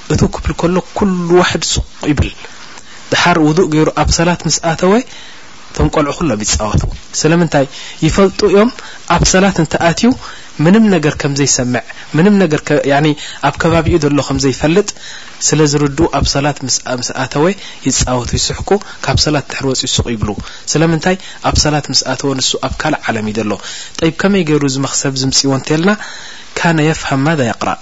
እትው ክብል ከሎ ኩሉ ዋሕድ ሱቕ ይብል። ደሓር ውዱእ ገይሩ ኣብ ሰላት ምስ ኣተወ እቶም ቆልዑ ኩሎም ይጻወቱ። ስለምንታይ? ይፈልጡ እዮም ኣብ ሰላት እንተ ኣትዩ ምንም ነገር ከም ዘይሰምዕ ምንም ነገር ያኒ ኣብ ከባቢኡ ዘሎ ከም ዘይፈልጥ ስለ ዝርድኡ ኣብ ሰላት ምስ ኣተወ ይጻወቱ ይስሕቁ ካብ ሰላት ድሕሪ ወጽኡ ሱቕ ይብሉ። ስለምንታይ? ኣብ ሰላት ምስ ኣተወ ንሱ ኣብ ካልእ ዓለም እዩ ዘሎ። ጠይብ ከመይ ገይሩ እዚ መኽሰብ ዝምጽዎ እንተልና ካነ የፍሃም ማዛ የቅራእ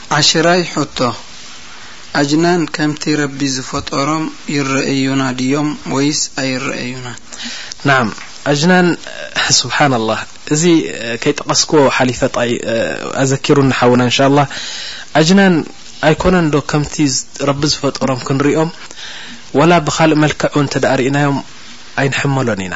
ዓሽራይ ሕቶ፣ ኣጅናን ከምቲ ረቢ ዝፈጠሮም ይረኣዩና ድዮም ወይስ ኣይረኣዩናን? ናዓም ኣጅናን ስብሓን ኣላህ እዚ ከይጠቀስክዎ ሓሊፈ ጣይ ኣዘኪሩኒ ሓውና እንሻላህ ኣጅናን ኣይኮነን ዶ ከምቲ ረቢ ዝፈጠሮም ክንሪኦም ዋላ ብካልእ መልክዕ ውን እንተ ሪኢናዮም ኣይንሕመሎን ኢና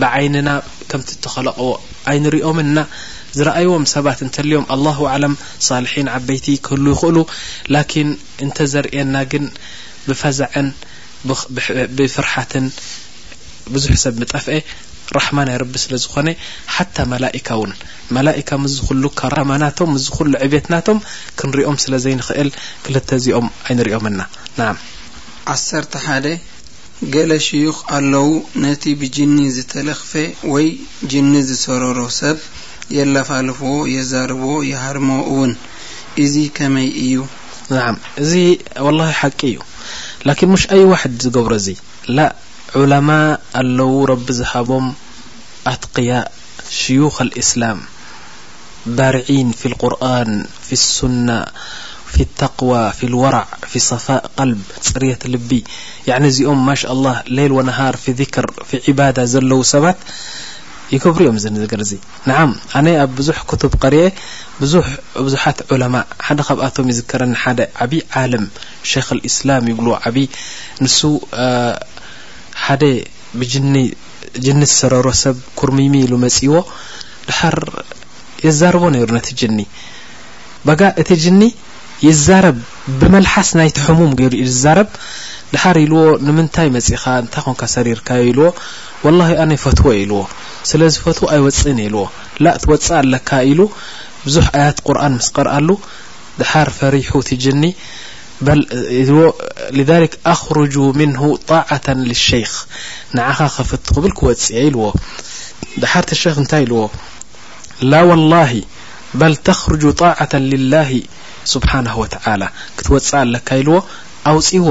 ብዓይንና ከምቲ እተኸለቐዎ ኣይንሪኦምን እና ዝረኣይዎም ሰባት እንተልዮም ኣላሁ ኣዕለም ሳልሒን ዓበይቲ ክህሉ ይኽእሉ ላኪን እንተዘርእየና ግን ብፈዛዕን ብፍርሓትን ብዙሕ ሰብ ምጠፍኤ ራሕማ ናይ ረቢ ስለ ዝኾነ ሓታ መላኢካ ውን መላኢካ ምስዚ ኹሉ ከራማ ናቶም ምስዚ ኹሉ ዕብየት ናቶም ክንሪኦም ስለ ዘይንኽእል ክልተ እዚኦም ኣይንሪኦም እና ናዓም ዓሰርተ ሓደ ገለ ሽዩኽ ኣለዉ ነቲ ብጅኒ ዝተለኽፈ ወይ ጅኒ ዝሰረሮ ሰብ የላፋልፍዎ የዛርብዎ ይሃርምዎ እውን ኢዚ ከመይ ኢዩ? ናዓም እዚ ወላሂ ሓቂ እዩ ላኪን ሙሽ ኣይ ዋሕድ ዝገብሮ እዚ ላእ ዑለማ ኣለው ረቢ ዝሃቦም ኣትቅያእ ሽዩኽ ኣልእስላም። ባርዒን ፊል ቁርኣን ፊል ሱና ፊል ተቅዋ ፊል ወራዕ ፊል ሰፋእ ቀልብ ጽርየት ልቢ ያዕኒ እዚኦም ማሻላህ ለይል ወነሃር ፊል ዚክር ፊል ዒባዳ ዘለዉ ሰባት ይገብሩ እዮም እዚ ነገር እዚ ነዓም ኣነ ኣብ ብዙሕ ኩቱብ ቀሪኤ ብዙሕ ብዙሓት ዑለማእ ሓደ ካብኣቶም ይዝከረኒ ሓደ ዓቢ ዓልም ሸይኽ ኢስላም ይብልዎ ዓቢ ንሱ ሓደ ብጅኒ ጅኒ ዝሰረሮ ሰብ ኩርምይምይ ኢሉ መጺዎ ድሓር የዛርቦ ነይሩ ነቲ ጅኒ ባጋ እቲ ጅኒ ይዛረብ ብመልሓስ ናይቲ ሕሙም ገይሩ እዩ ዝዛረብ ድሓር ኢልዎ ንምንታይ መጺኻ እንታይ ኮንካ ሰሪርካዮ ኢልዎ ወላሂ ኣነ ይፈትዎ ኢልዎ ስለ ዝፈትዎ ኣይወጽእን ኢልዎ ላእ ትወጽእ ኣለካ ኢሉ ብዙሕ ኣያት ቁርኣን ምስ ቀርኣሉ ድሓር ፈሪሑ እቲ ጅኒ በል ኢልዎ ሊዛሊክ ኣኽሩጁ ምንሁ ጣዓተን ልሸይኽ ንዓኻ ከፍቱ ክብል ክወጽእየ ኢልዎ ድሓር እቲ ሸኽ እንታይ ኢልዎ ላ ወላሂ በል ተኽርጁ ጣዓተን ልላሂ ስብሓንሁ ወተዓላ ክትወጽእ ኣለካ ኢልዎ ኣውጺዎ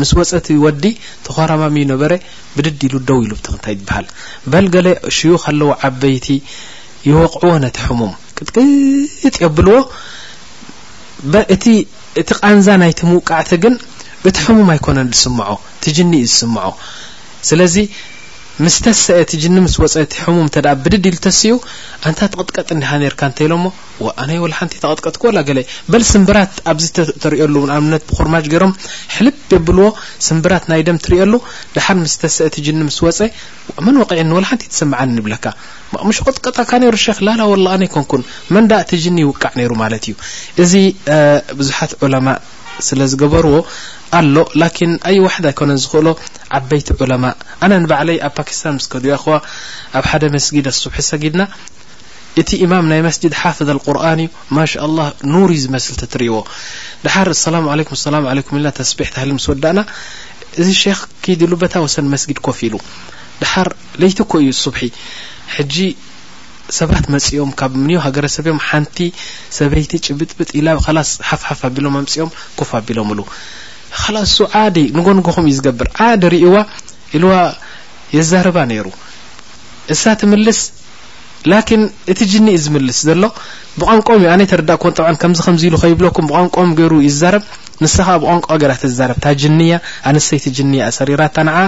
ምስ ወጸ እቲ ወዲ ተኾራማሚ ነበረ ብድድ ኢሉ ደው ኢሉ ብቲ እንታይ ይበሃል በል ገለ ሽዩኽ ኣለዎ ዓበይቲ ይወቕዕዎ ነቲ ሕሙም ቅጥቅጥ የብልዎ እቲ እቲ ቃንዛ ናይቲ ምውቃዕቲ ግን እቲ ሕሙም ኣይኮነን ዝስምዖ እቲ ጅኒ እዩ ዝስምዖ ስለዚ ምስ ተሰኤ እቲ ጅኒ ምስ ወጸ እቲ ሕሙም እንተ ብድድ ኢሉ ተሲኡ ኣንታ ትቕጥቀጥ እንዲኻ ኔርካ እንተ ኢሎሞ ዋእ ኣነ ወላ ሓንቲ ኣይተቐጥቀጥኩ ወላ ገለ በል ስምብራት ኣብዚ ተርእየሉ ንኣብነት ብኹርማጅ ገይሮም ሕልብ የብልዎ ስምብራት ናይ ደም ትርእየሉ ደሓር ምስ ተሰኤ እቲ ጅኒ ምስ ወጸ መን ወቂዕኒ ወላ ሓንቲ ትስምዓኒ ንብለካ መቅምሾ ቅጥቀጠካ ነይሩ ሸክ ላላ ወላ ኣነ ይኮንኩን መን ዳኣ እቲ ጅኒ ይውቃዕ ነይሩ ማለት እዩ እዚ ብዙሓት ዑለማ ስለ ዝገበርዎ ኣሎ ላኪን ኣይ ዋሕድ ኣይኮነን ዝኽእሎ ዓበይቲ ዑለማ ኣነ ንባዕለይ ኣብ ፓኪስታን ምስ ከዱ ኣኹዋ ኣብ ሓደ መስጊድ ኣሱብሒ ሰጊድና እቲ ኢማም ናይ መስጅድ ሓፍዝ ኣልቁርኣን እዩ ማሻኣላህ ኑር እዩ ዝመስል ተትርእይዎ ድሓር ሰላም ዓለይኩም ሰላም ዓለይኩም ኢልና ተስቢሕ ታህሊ ምስ ወዳእና እዚ ሼክ ኪድ ኢሉ በታ ወሰን መስጊድ ኮፍ ኢሉ ድሓር ለይቲ እኮ እዩ ሱብሒ ሕጂ ሰባት መጺኦም ካብ ምንዮ ሃገረ ሰብ እዮም ሓንቲ ሰበይቲ ጭብጥብጥ ኢላ ከላስ ሓፍሓፍ ኣቢሎም ኣምጺኦም ኮፍ ኣቢሎምሉ ከላስ እሱ ዓዲ ንጎ ንጎኹም እዩ ዝገብር ዓዲ ርእዋ ኢልዋ የዛርባ ነይሩ እሳ ትምልስ ላኪን እቲ ጅኒ እዩ ዝምልስ ዘሎ ብቋንቆኦም እዩ ኣነ ተረዳእክዎን ጠብዓ ከምዚ ከምዚ ኢሉ ከይብለኩም ብቋንቆኦም ገይሩ እዩ ዝዛረብ ንሳ ከዓ ብቋንቋ ገይራ ተዛረብ እታ ጅኒ እያ ኣንሰይቲ ጅኒ እያ ሰሪራታ ንዓ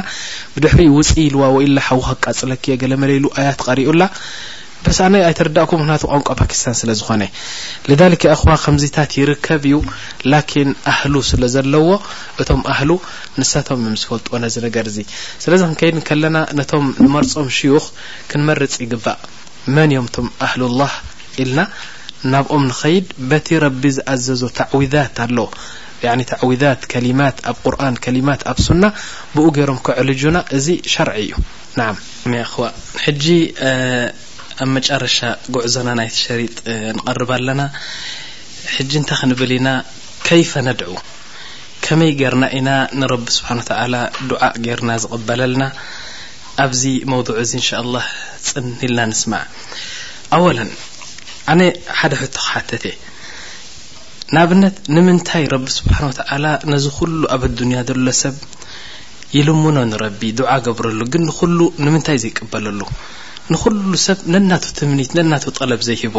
ብድሕሪ ውፅእ ኢልዋ ወኢላ ሓዊ ከቃፅለኪ እየ ገለመለ ኢሉ ኣያት ቀሪኡላ بس ኣነ ኣይተረዳእኩም ምክንያቱ ቋንቋ ፓኪስታን ስለ ዝኾነ لذلك እኹዋ ከምዚታት ይርከብ እዩ ላኪን ኣህሉ ስለ ዘለዎ እቶም ኣህሉ ንሳቶም እዮም ዝፈልጥዎ ነዚ ነገር እዚ ስለዚ ክንከይድ ከለና ነቶም ንመርፆም ሽዩኽ ክንመርጽ ይግባእ መን ኢዮም እቶም ኣህሉላህ ኢልና ናብኦም ንኸይድ በቲ ረቢ ዝኣዘዞ ታዕዊዛት ኣሎ ያኒ ታዕዊዛት ከሊማት ኣብ ቁርኣን ከሊማት ኣብ ሱና ብኡ ጌሮም ከዕልጁና እዚ ሸርዒ ኢዩ ናዓም ያኽዋ ሕጂ ኣብ መጨረሻ ጉዕዞና ናይቲ ሸሪጥ ንቐርብ ኣለና ሕጂ እንታይ ክንብል ኢና ከይፈ ነድዑ ከመይ ጌርና ኢና ንረቢ ስብሓን ወተዓላ ዱዓእ ጌርና ዝቕበለልና ኣብዚ መውዱዕ እዚ እንሻኣላህ ጽን ኢልና ንስማዕ። ኣወለን ኣነ ሓደ ሕቶ ክሓተት እየ ንኣብነት ንምንታይ ረቢ ስብሓን ወተዓላ ነዚ ኩሉ ኣብ ኣዱንያ ዘሎ ሰብ ይልምኖ ንረቢ ዱዓ ገብረሉ ግን ንኹሉ ንምንታይ ዘይቅበለሉ ንኹሉ ሰብ ነናቱ ትምኒት ነናቱ ጠለብ ዘይህቦ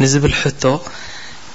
ንዝብል ሕቶ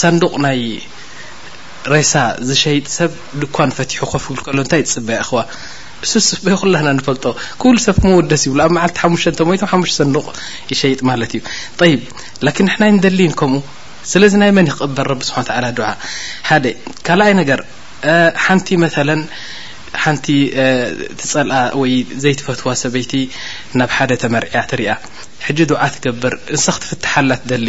ሳንዱቕ ናይ ሬሳ ዝሸይጥ ሰብ ድኳን ፈቲሑ ኮፍ ክብል ከሎ እንታይ ትጽበ ያእኽዋ እሱስ ጽበዮ ኩላህና ንፈልጦ ኩሉ ሰብ ክመውት ደስ ይብሉ ኣብ መዓልቲ ሓሙሽተ እንተሞይቶም ሓሙሽተ ሰንዱቕ ይሸይጥ ማለት እዩ ጠይብ ላኪን ንሕና ኣይንደልይን ከምኡ ስለዚ ናይ መን ይክቕበር ረቢ ስብሓን ተዓላ ዱዓ ሓደ ካልኣይ ነገር ሓንቲ መተለን ሓንቲ ትጸልኣ ወይ ዘይትፈትዋ ሰበይቲ ናብ ሓደ ተመርዕያ ትሪኣ ሕጂ ዱዓ ትገብር እንሰ ክትፍትሓላ ትደሊ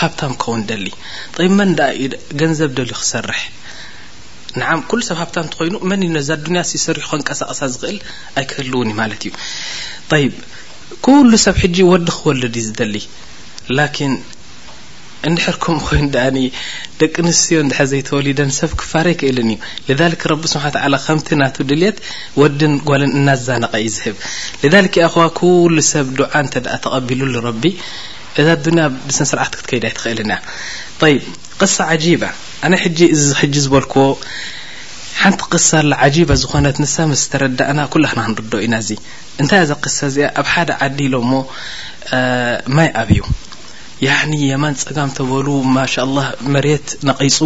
ሃብታም ክኸውን ደሊ ጠይብ መን ደኣ እዩ ገንዘብ ደልዩ ክሰርሕ ንዓም ኩሉ ሰብ ሃብታም ትኾይኑ መን እዩ ነዛ ዱንያ ሲ ሰሪሑ ከንቀሳቕሳ ዝኽእል ኣይክህልውን እዩ ማለት እዩ ጠይብ ኩሉ ሰብ ሕጂ ወዲ ክወልድ እዩ ዝደሊ ላኪን እንድሕር ከምኡ ኮይኑ ደኣኒ ደቂ ኣንስትዮ እንድሕር ዘይተወሊደን ሰብ ክፋረ ይክእልን እዩ ልዛልክ ረቢ ስብሓ ተዓላ ከምቲ ናቱ ድልየት ወድን ጓልን እናዛነቐ እዩ ዝህብ ልዛልክ ኣኸዋ ኩሉ ሰብ ዱዓ እንተ ደኣ ተቐቢሉሉ ረቢ እዛ ዱንያ ብስነስርዓት ክትከይድ ኣይትኽእልን እያ ጠይብ ቅሳ ዓጂባ ኣነ ሕጂ እዚ ሕጂ ዝበልክዎ ሓንቲ ቅሳ ኣላ ዓጂባ ዝኾነት ንሳ ምስ ተረዳእና ኩላህና ክንርድኦ ኢና እዚ እንታይ እያ እዛ ቅሳ እዚኣ ኣብ ሓደ ዓዲ ኢሎሞ ማይ ኣብዩ ያኒ የማን ጸጋም ተበሉ ማሻላህ መሬት ነቒጹ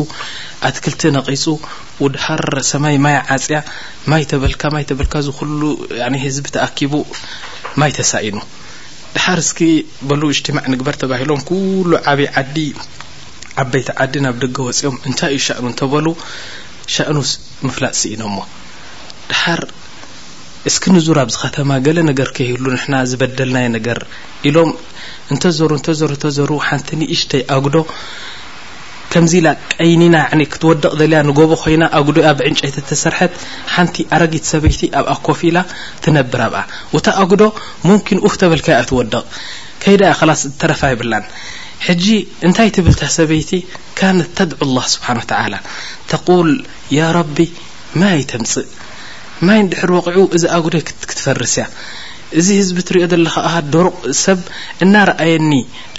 ኣትክልቲ ነቒጹ ውድሃር ሰማይ ማይ ዓጽያ ማይ ተበልካ ማይ ተበልካ እዚ ኩሉ ህዝቢ ተኣኪቡ ማይ ተሳኢኑ ድሓር እስኪ በሉ እጅትማዕ ንግበር ተባሂሎም ኩሉ ዓብይ ዓዲ ዓበይቲ ዓዲ ናብ ደገ ወፂኦም እንታይ እዩ ሸእኑ እንተበሉ ሸእኑ ምፍላጥ ስኢኖሞ ድሓር እስኪ ንዙር ኣብዚ ከተማ ገለ ነገር ከይህሉ ንሕና ዝበደልናይ ነገር ኢሎም እንተዘሩ እንተዘሩ እንተዘሩ ሓንቲ ንእሽተይ ኣጉዶ ከምዚ ኢላ ቀይኒና ዕኒ ክትወደቕ ደልያ ንጎቦ ኮይና ኣጉዶ እያ ብዕንጨይቲ ተሰርሐት ሓንቲ ኣረጊት ሰበይቲ ኣብኣ ኮፍ ኢላ ትነብር ኣብኣ ወታ ኣጉዶ ሙምኪን ኡፍ ተበልካያ ኣይትወድቕ ከይዳ እያ ኸላስ ዝተረፋ የብላን ሕጂ እንታይ ትብል እታ ሰበይቲ ካነት ተድዑ ላህ ስብሓን ወተዓላ ተቁል ያ ረቢ ማይ ተምፅእ ማይ እንድሕር ወቂዑ እዚ ኣጉደ ክትፈርስ እያ እዚ ህዝቢ ትሪኦ ዘለኻ ኣ ዶሩቕ ሰብ እናረኣየኒ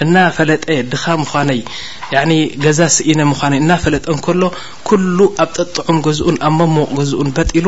እናፈለጠ ድኻ ምዃነይ ገዛ ስኢነ ምዃነይ እናፈለጠ እንከሎ ኩሉ ኣብ ጠጥዑን ገዝኡን ኣብ መሞቕ ገዝኡን በጢሉ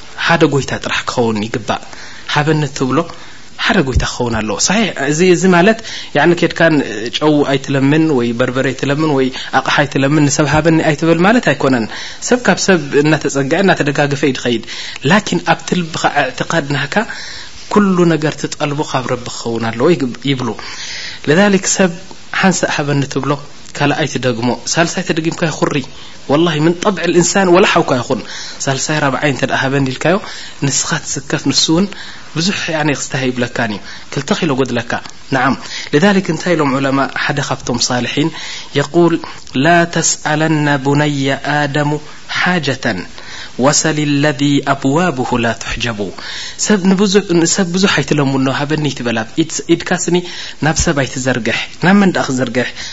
ሓደ ጎይታ ጥራሕ ክኸውን ይግባእ ሃበኒ እትብሎ ሓደ ጎይታ ክኸውን ኣለዎ ሳሒሕ እዚ እዚ ማለት ያኒ ኬድካ ጨው ኣይትለምን ወይ በርበረ ኣይትለምን ወይ ኣቕሓ ኣይትለምን ንሰብ ሃበኒ ኣይትበል ማለት ኣይኮነን ሰብ ካብ ሰብ እናተጸገዐ እናተደጋገፈ እዩ ድኸይድ ላኪን ኣብቲ ልብኻ እዕትቃድ ናህካ ኩሉ ነገር ትጠልቦ ካብ ረቢ ክኸውን ኣለዎ ይብሉ ለዛሊክ ሰብ ሓንሳእ ሃበኒ ትብሎ ካልኣይ ትደግሞ ሳልሳይ ተደጊምካ ይኹሪ ወላሂ ምን ጠብዒ ልእንሳን ወላ ሓውካ ይኹን ሳልሳይ ራብዓይ እንተ ሃበኒ ኢልካዮ ንስኻ ትስከፍ ንሱ እውን ብዙሕ ያኒ ክስታይ ይብለካን እዩ ክልተ ኪሎ ጎድለካ ንዓም ልዛሊክ እንታይ ኢሎም ዑለማ ሓደ ካብቶም ሳልሒን የቁል ላ ተስኣለና ቡነያ ኣደሙ ሓጀተን ወሰሊ ለذ ኣብዋብሁ ላ ትሕጀቡ ሰብ ንሰብ ብዙሕ ኣይትለምኖ ሃበኒ ትበላ ኢድካ ስኒ ናብ ሰብ ኣይትዘርግሕ ናብ መን ደኣ ክዝርግሕ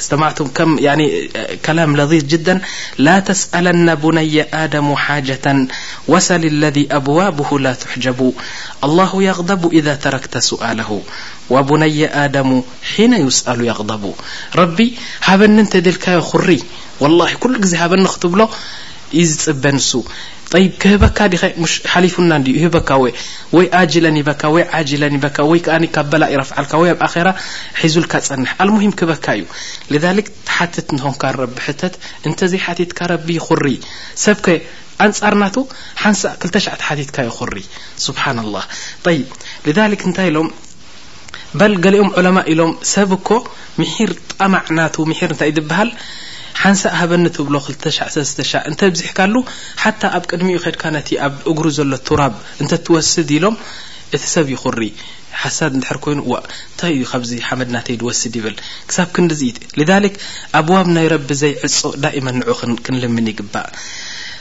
استمعتم ن كلام لظيذ جدا لا تسألن بني آدم حاجة وسل الذي أبوابه لا تحجبو الله يغضب إذا تركت سؤاله وبني آدم حين يسأل يغدب ربي هبن تدلكي خري والله كل هبن تبل እዩ ዝጽበ ንሱ ጠይብ ክህበካ ዲኸ ሙሽ ሓሊፉና እንድዩ ይህበካ ወ ወይ ኣጅለን ይበካ ወይ ዓጅለን ይበካ ወይ ከኣ ካብ በላእ ይረፍዓልካ ወይ ኣብ ኣኼራ ሒዙልካ ጸንሕ ኣልሙሂም ክበካ እዩ ልዛሊክ ትሓትት ንሆንካ ረቢ ሕተት እንተዘይሓቲትካ ረቢ ይኹሪ ሰብከ ኣንጻር ናቱ ሓንሳእ ክልተ ሻዕ ተሓቲትካ ይኹሪ ስብሓንላህ ጠይብ ልዛሊክ እንታይ ኢሎም በል ገሊኦም ዑለማእ ኢሎም ሰብ እኮ ምሒር ጠማዕ ናቱ ምሒር እንታይ እዩ ዝበሃል ሓንሳእ ሃበኒ ትብሎ ክልተ ሻዕ ሰለስተ ሻዕ እንተ ኣብዚሕካሉ ሓታ ኣብ ቅድሚኡ ከድካ ነቲ ኣብ እግሩ ዘሎ ቱራብ እንተ ትወስድ ኢሎም እቲ ሰብ ይኹሪ ሓሳድ እንድሕር ኮይኑ ዋእ እንታይ እዩ ካብዚ ሓመድ ናተይ ዝወስድ ይብል ክሳብ ክንድዚ ሊዛሊክ ኣብዋብ ናይ ረቢ ዘይዕጾ ዳኢመን ንዑ ክንልምን ይግባእ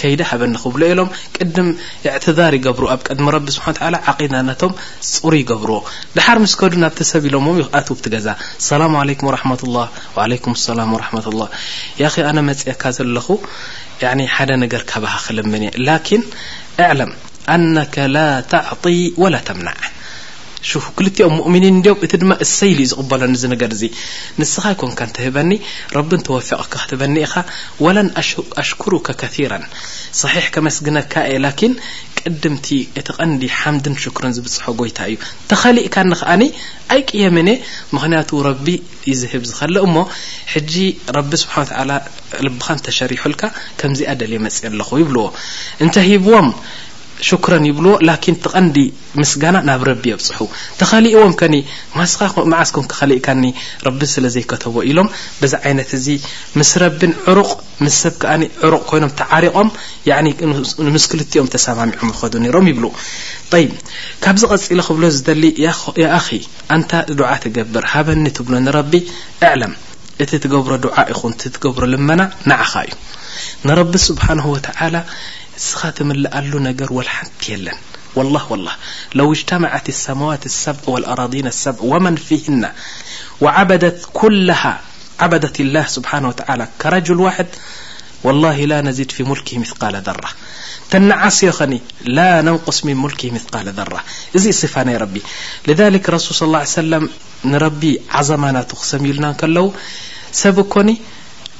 ከይደ ሃበኒ ክብሎ ኢሎም ቅድም ኢዕትዛር ይገብሩ ኣብ ቅድሚ ረቢ ስብሓን ወተዓላ ዓቂዳነቶም ፅሩይ ይገብርዎ ደሓር ምስ ከዱ ናብቲ ሰብ ኢሎሞም ይኣትዉ ኣብቲ ገዛ ሰላም ዓለይኩም ወራሕመቱላህ ወዓለይኩም ሰላም ወራሕመቱላህ ያኺ ኣነ መፅየካ ዘለኹ ያኒ ሓደ ነገር ካባኻ ክልምን እየ ላኪን እዕለም ኣነከ ላ ተዕጢ ወላ ተምናዕ ሹፍ ክልቲኦም ሙእሚኒን እንዲዮም እቲ ድማ እሰይ ኢሉ እዩ ዝቕበሎ ንዚ ነገር እዚ ንስኻ ኣይኮንካን ትህበኒ ረቢ እንተወፈቐካ ክትበኒ ኢኻ ወለን ኣሽኩሩከ ከሲራን ሰሒሕ ከመስግነካ እየ ላኪን ቅድምቲ እቲ ቀንዲ ሓምድን ሽኩርን ዝብፅሖ ጎይታ እዩ ተኸሊእካኒ ከኣኒ ኣይቅየምን እየ ምክንያቱ ረቢ እዩ ዝህብ ዝኸልእ እሞ ሕጂ ረቢ ስብሓን ወተዓላ ልብኻ እንተሸሪሑልካ ከምዚኣ ደልየ መፅእ ኣለኹ ይብልዎ እንተሂብዎም ሽኩረን ይብልዎ ላኪን እቲ ቀንዲ ምስጋና ናብ ረቢ የብጽሑ ተኸሊእዎም ከኒ ማስኻ መዓስ ኮን ክኸሊእካኒ ረቢ ስለ ዘይከተቦ ኢሎም በዚ ዓይነት እዚ ምስ ረብን ዕሩቕ ምስ ሰብ ከኣ ዕሩቕ ኮይኖም ተዓሪቖም ያኒ ምስ ክልቲኦም ተሰማሚዖም ይኸዱ ነይሮም ይብሉ ጠይብ ካብዚ ቀጺለ ክብሎ ዝደሊ ያኣኺ ኣንታ ዱዓ ትገብር ሃበኒ ትብሎ ንረቢ እዕለም እቲ ትገብሮ ዱዓ ይኹን እቲ ትገብሮ ልመና ንዓኻ እዩ ንረቢ ስብሓንሁ ወተዓላ ንስኻ ትምልኣሉ ነገር ወልሓንቲ የለን ول الله واللهلو اجتمعت السماوات السبع والراضين السبع ومن فيهن وبد كلهبد الله سبحنه وعالى كرجل واحد والله لا نزيد في ملكه مثقال ذرةنن لا ننق من ملك مثل ذرة ربي لذلك رسول صى اله عيه سلم ر عظم نلا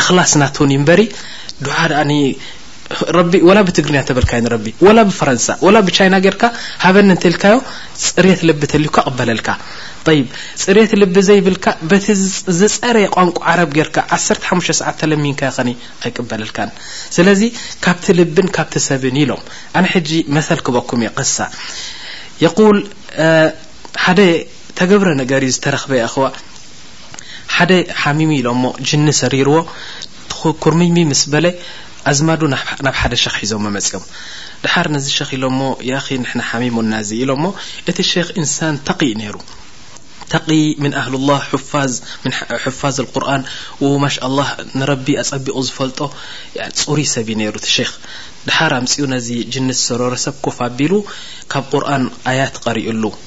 እኽላስ ናቱን እዩ እምበሪ ዱዓ ደኣ ን ረቢ ወላ ብትግርኛ እንተበልካዮ ንረቢ ወላ ብፈረንሳ ወላ ብቻይና ጌርካ ሃበኒ እንተልካዮ ጽሬት ልቢ ተልዩካ ቅበለልካ طيب ጽሬት ልቢ ዘይብልካ በቲ ዝጸረየ ቋንቋ ዓረብ ጌርካ 15 ሰዓት ተለሚንካ ይኸኒ ኣይቅበለልካን ስለዚ ካብቲ ልብን ካብቲ ሰብን ኢሎም ኣነ ሕጂ መሰል ክበኩም እየ ቅሳ የቁል ሓደ ተገብረ ነገር እዩ ዝተረኽበ ኣኸዋ ሓደ ሓሚሙ ኢሎሞ ጅኒ ሰሪርዎ ኩርምይምይ ምስ በለ ኣዝማዱ ናብ ሓደ ሸኽ ሒዞሞ መጺኦም ደሓር ነዚ ሸኽ ኢሎሞ ያኺ ንሕና ሓሚሙና እዚ ኢሎሞ እቲ ሸኽ ኢንሳን ተቒ ነይሩ ተቒ ምን ኣህሉላህ ሑፋዝ ምን ሑፋዝ ልቁርን ወማሻኣላህ ንረቢ ኣጸቢቑ ዝፈልጦ ጽሩይ ሰብ እዩ ነይሩ እቲ ሸኽ ደሓር ኣምጺኡ ነዚ ጅኒ ዝሰረሮ ሰብ ኮፍ ኣቢሉ ካብ ቁርን ኣያት ቐሪኡሉ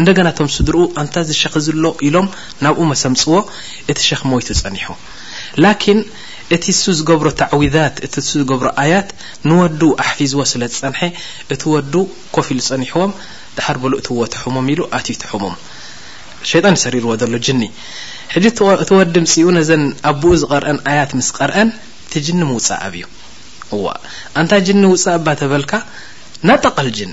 እንደገና እቶም ስድርኡ ኣንታ እዚ ሸኽ እዚ ኣሎ ኢሎም ናብኡ መሰምጽዎ እቲ ሸኽ ሞይቱ ጸኒሑ ላኪን እቲ እሱ ዝገብሮ ታዕዊዛት እቲ እሱ ዝገብሮ ኣያት ንወዱ ኣሕፊዝዎ ስለ ዝጸንሐ እቲ ወዱ ኮፍ ኢሉ ጸኒሕዎም ደሓር በሉ እትዎ እቲ ሕሙም ኢሉ ኣትዩ እቲ ሕሙም ሸይጣን ይሰሪርዎ ዘሎ ጅኒ ሕጂ እቲ ወዲ ምጺኡ ነዘን ኣቡኡ ዝቐርአን ኣያት ምስ ቀርአን እቲ ጅኒ ምውጻእ ኣብዩ እዋ ኣንታ ጅኒ ውጻእ እባ ተበልካ ናጠቐል ጅን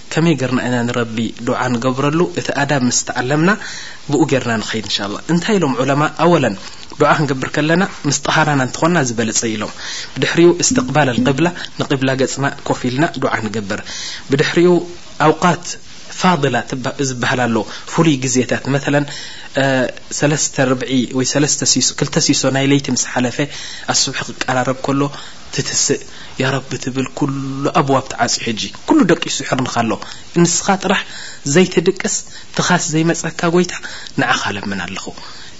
ከመይ ገርና ኢና ንረቢ ዱዓ ንገብረሉ እቲ ኣዳብ ምስ ተዓለምና ብኡ ገርና ንኸይድ እንሻላህ እንታይ ኢሎም ዑለማ ኣወለን ዱዓ ክንገብር ከለና ምስ ጠሃራና እንተኾና ዝበለጸ ኢሎም ብድሕሪኡ እስትቅባል ኣልቅብላ ንቅብላ ገጽና ኮፍ ኢልና ዱዓ ንገብር ብድሕሪኡ ኣውቃት ፋድላ ዝበሃል ኣሎ ፍሉይ ግዜታት መተለን ሰለስተ ርብዒ ወይ ሰለስተ ሲሶ ክልተ ሲሶ ናይ ለይቲ ምስ ሓለፈ ኣስብሒ ክቀራረብ ከሎ ትትስእ ያረቢ ትብል ኩሉ ኣብዋብ ትዓጽዩ ሕጂ ኩሉ ደቂሱ ይሕርንካ ኣሎ እንስካ ጥራሕ ዘይትድቅስ ትካስ ዘይመጸካ ጎይታ ንዓካ ኣለምን ኣለኩ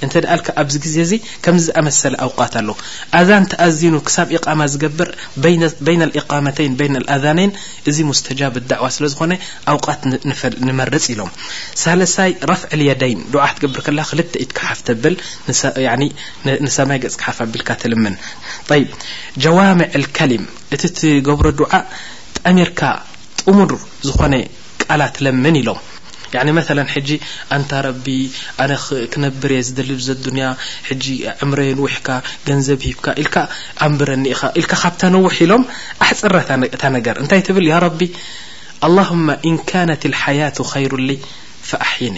እንተ ኣልካ ኣብዚ ግዜ እዚ ከምዚ ዝኣመሰለ ኣውቃት ኣሎ ኣዛን ተኣዚኑ ክሳብ ኢቃማ ዝገብር በይነ ልኢቃመተይን በይነ ልኣዛነይን እዚ ሙስተጃብ ዳዕዋ ስለ ዝኮነ ኣውቃት ንመርጽ ኢሎም ሳለሳይ ረፍዕ ልየደይን ዱዓ ክትገብር ከለካ ክልተ ኢድካ ሓፍ ተብል ንሰማይ ገጽካ ሓፍ ኣቢልካ ትልምን ጠይብ ጀዋምዕ ኣልከሊም እቲ ትገብሮ ዱዓ ጠሚርካ ጥሙር ዝኾነ ቃላት ለምን ኢሎም ያኒ መተለን ሕጂ ኣንታ ረቢ ኣነ ክነብር እየ ዝደሊ ብዘ ኣዱንያ ሕጂ ዕምረይ ኣንዊሕካ ገንዘብ ሂብካ ኢልካ ኣንብረኒ ኢኻ ኢልካ ካብ ተንውሕ ኢሎም ኣሕጽረ እታ ነገር እንታይ ትብል ያ ረቢ ኣላሁማ ኢን ካነት ልሓያቱ ኸይሩሊ ፈኣሕይኒ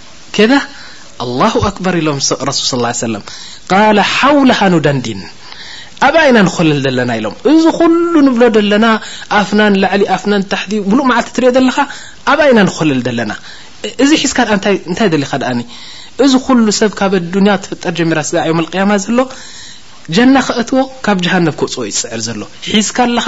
ከዛ ኣላሁ ኣክበር ኢሎም ስቕ ረሱል ሰለላሁ ዓለይሂ ወሰለም ቃለ ሓውለሃ ኑደንዲን ኣብኣ ኢና ንኾለል ዘለና ኢሎም እዚ ኩሉ ንብሎ ዘለና ኣፍና ንላዕሊ ኣፍና ንታሕቲ ሙሉእ መዓልቲ ትሪኦ ዘለኻ ኣብኣ ኢና ንኾለል ዘለና እዚ ሒዝካ ድኣ እንታይ እንታይ ደሊኻ ድኣኒ እዚ ኩሉ ሰብ ካብ ኣዱንያ ትፍጠር ጀሚራ ስጋዕ ዮም ኣልቅያማ ዘሎ ጀና ከእትዎ ካብ ጀሃነብ ከውፅኦ ይፅዕር ዘሎ ሒዝካ ኣለኻ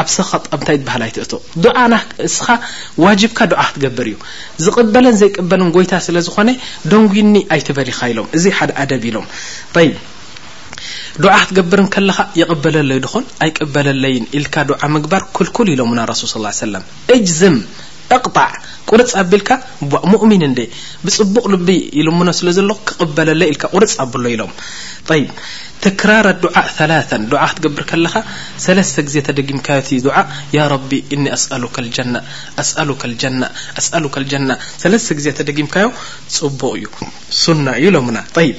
ኣብ ሰኸጥ ኣብ እንታይ ዝበሃል ኣይትእቶ። ዱዓ ናህ እስኻ ዋጅብካ ዱዓ ክትገብር እዩ። ዝቕበልን ዘይቅበልን ጎይታ ስለ ዝኾነ ደንጉዩኒ ኣይትበል ኢኻ ኢሎም። እዚ ሓደ ኣደብ ኢሎም። ጠይብ ዱዓ ክትገብር እንከለኻ ይቕበለለይ ድኾን ኣይቅበለለይን ኢልካ ዱዓ ምግባር ክልኩል ኢሎሙና ረሱል ሰለላሁ ዐለይሂ ወሰለም። እጅዝም እቕጣዕ፣ ቁርጽ ኣቢልካ፣ ብ ሙእሚን እንዴ ብጽቡቕ ልቢ ይልምኖ ስለ ዘሎ ክቕበለለይ ኢልካ ቁርጽ ኣብሎ ኢሎም። ጠይብ፣ ትክራር ኣዱዓእ ሰላሰን፣ ዱዓ ክትገብር ከለኻ ሰለስተ ግዜ ተደጊምካዮ እቲ ዱዓ፣ ያ ረቢ እኒ ኣስኣሉከ ኣልጀና፣ ኣስኣሉከ ኣልጀና፣ ኣስኣሉከ ኣልጀና፣ ሰለስተ ግዜ ተደጊምካዮ ጽቡቕ እዩ፣ ሱና እዩ ኢሎምና። ጠይብ።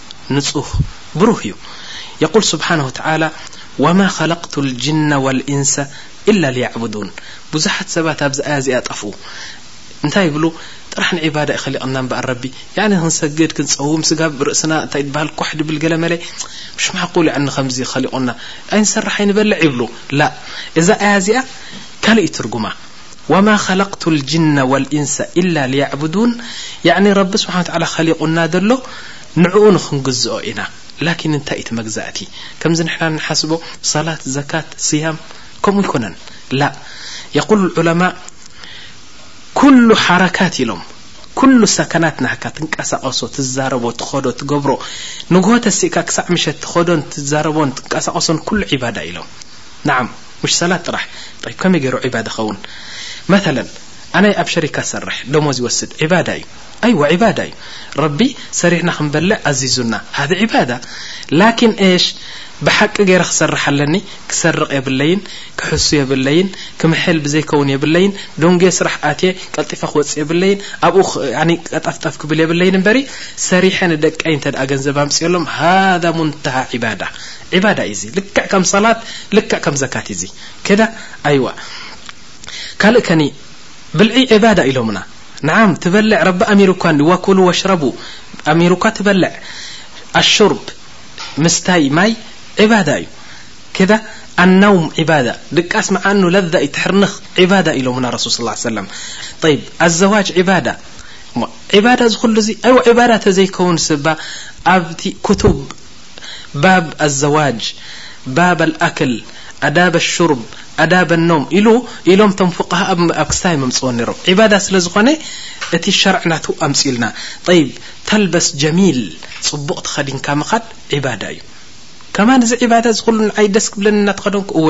ንጹህ ብሩህ እዩ የቁል ስብሓነሁ ወተዓላ ወማ ኸለቅቱ ልጅነ ወልኢንሰ ኢላ ሊያዕቡዱን ብዙሓት ሰባት ኣብዚ ኣያ እዚኣ ጠፍኡ እንታይ ይብሉ ጥራሕ ንዒባዳ እዩ ኸሊቕና እምበኣር ረቢ ያዕኒ ክንሰግድ ክንፀውም ስጋ ርእስና እንታይ ትበሃል ኳሕ ድብል ገለመለ ምሽ ማዕቁል ያዕኒ ከምዚ ኸሊቑና ኣይንሰርሕ ኣይንበልዕ ይብሉ ላ እዛ ኣያ እዚኣ ካልእ እዩ ትርጉማ ወማ ኸለቅቱ ልጅነ ወልኢንሰ ኢላ ሊያዕቡዱን ያዕኒ ረቢ ስብሓን ወተዓላ ኸሊቑና ዘሎ ንዕኡ ንኽንግዝኦ ኢና ላኪን እንታይ እዩ እቲ መግዛእቲ ከምዚ ንሕና ንሓስቦ ሰላት ዘካት ስያም ከምኡ ኣይኮነን ላእ የቁል ዑለማእ ኩሉ ሓረካት ኢሎም ኩሉ ሰከናት ናህካ ትንቀሳቐሶ ትዛረቦ ትኸዶ ትገብሮ ንግሆ ተሲእካ ክሳዕ ምሸት ትኸዶን ትዛረቦን ትንቀሳቐሶን ኩሉ ዒባዳ ኢሎም ናዓም ሙሽ ሰላት ጥራሕ ጠይብ ከመይ ገይሩ ዒባዳ ይኸውን መተለን ኣነ ኣብ ሸሪካ ዝሰርሕ ደሞዝ ይወስድ ዒባዳ እዩ ኣይወ ዒባዳ እዩ ረቢ ሰሪሕና ክንበልዕ ኣዚዙና ሃዘ ዒባዳ ላኪን እሽ ብሓቂ ገይረ ክሰርሕ ኣለኒ ክሰርቕ የብለይን ክሕሱ የብለይን ክምሕል ብዘይከውን የብለይን ደንጉየ ስራሕ ኣትየ ቀልጢፈ ክወጽእ የብለይን ኣብኡ ቀጠፍጠፍ ክብል የብለይን እምበሪ ሰሪሐ ንደቀይ እንተ ገንዘብ ኣምጽኦሎም ሃዛ ሙንተሃ ዒባዳ ዒባዳ እዩ እዚ ልክዕ ከም ሰላት ልክዕ ከም ዘካት እዩ እዚ ከዳ ኣይዋ ካልእ ከኒ ብልዒ ዒባዳ ኢሎምና ንዓም ትበልዕ ረቢ ኣሚሩ እኳ እንዲ ወኩሉ ወሽረቡ ኣሚሩ እኳ ትበልዕ ኣሹርብ ምስታይ ማይ ዒባዳ እዩ ከዳ ኣናውም ዒባዳ ድቃስ መዓኑ ለዛ እዩ ትሕርንኽ ዒባዳ ኢሎምና ረሱል ስ ሰለም ይብ ኣዘዋጅ ዒባዳ ዒባዳ ዝኩሉ እዚ ኣይዋ ዒባዳ ተዘይከውን ስባ ኣብቲ ክቱብ ባብ ኣዘዋጅ ባብ ኣልኣክል ኣዳብ ኣሹርብ ኣዳብ ኣኖም ኢሉ ኢሎም እቶም ፉቃሃ ኣብ ክስታይ መምጽእዎ ነሮም ዒባዳ ስለ ዝኮነ እቲ ሸርዕ ናቱ ኣምጽኡልና ጠይብ ተልበስ ጀሚል ጽቡቅ ተከዲንካ ምካድ ዒባዳ እዩ ከማን እዚ ዒባዳ እዚ ኩሉ ንዓይ ደስ ክብለኒ እናተከደንኩ እወ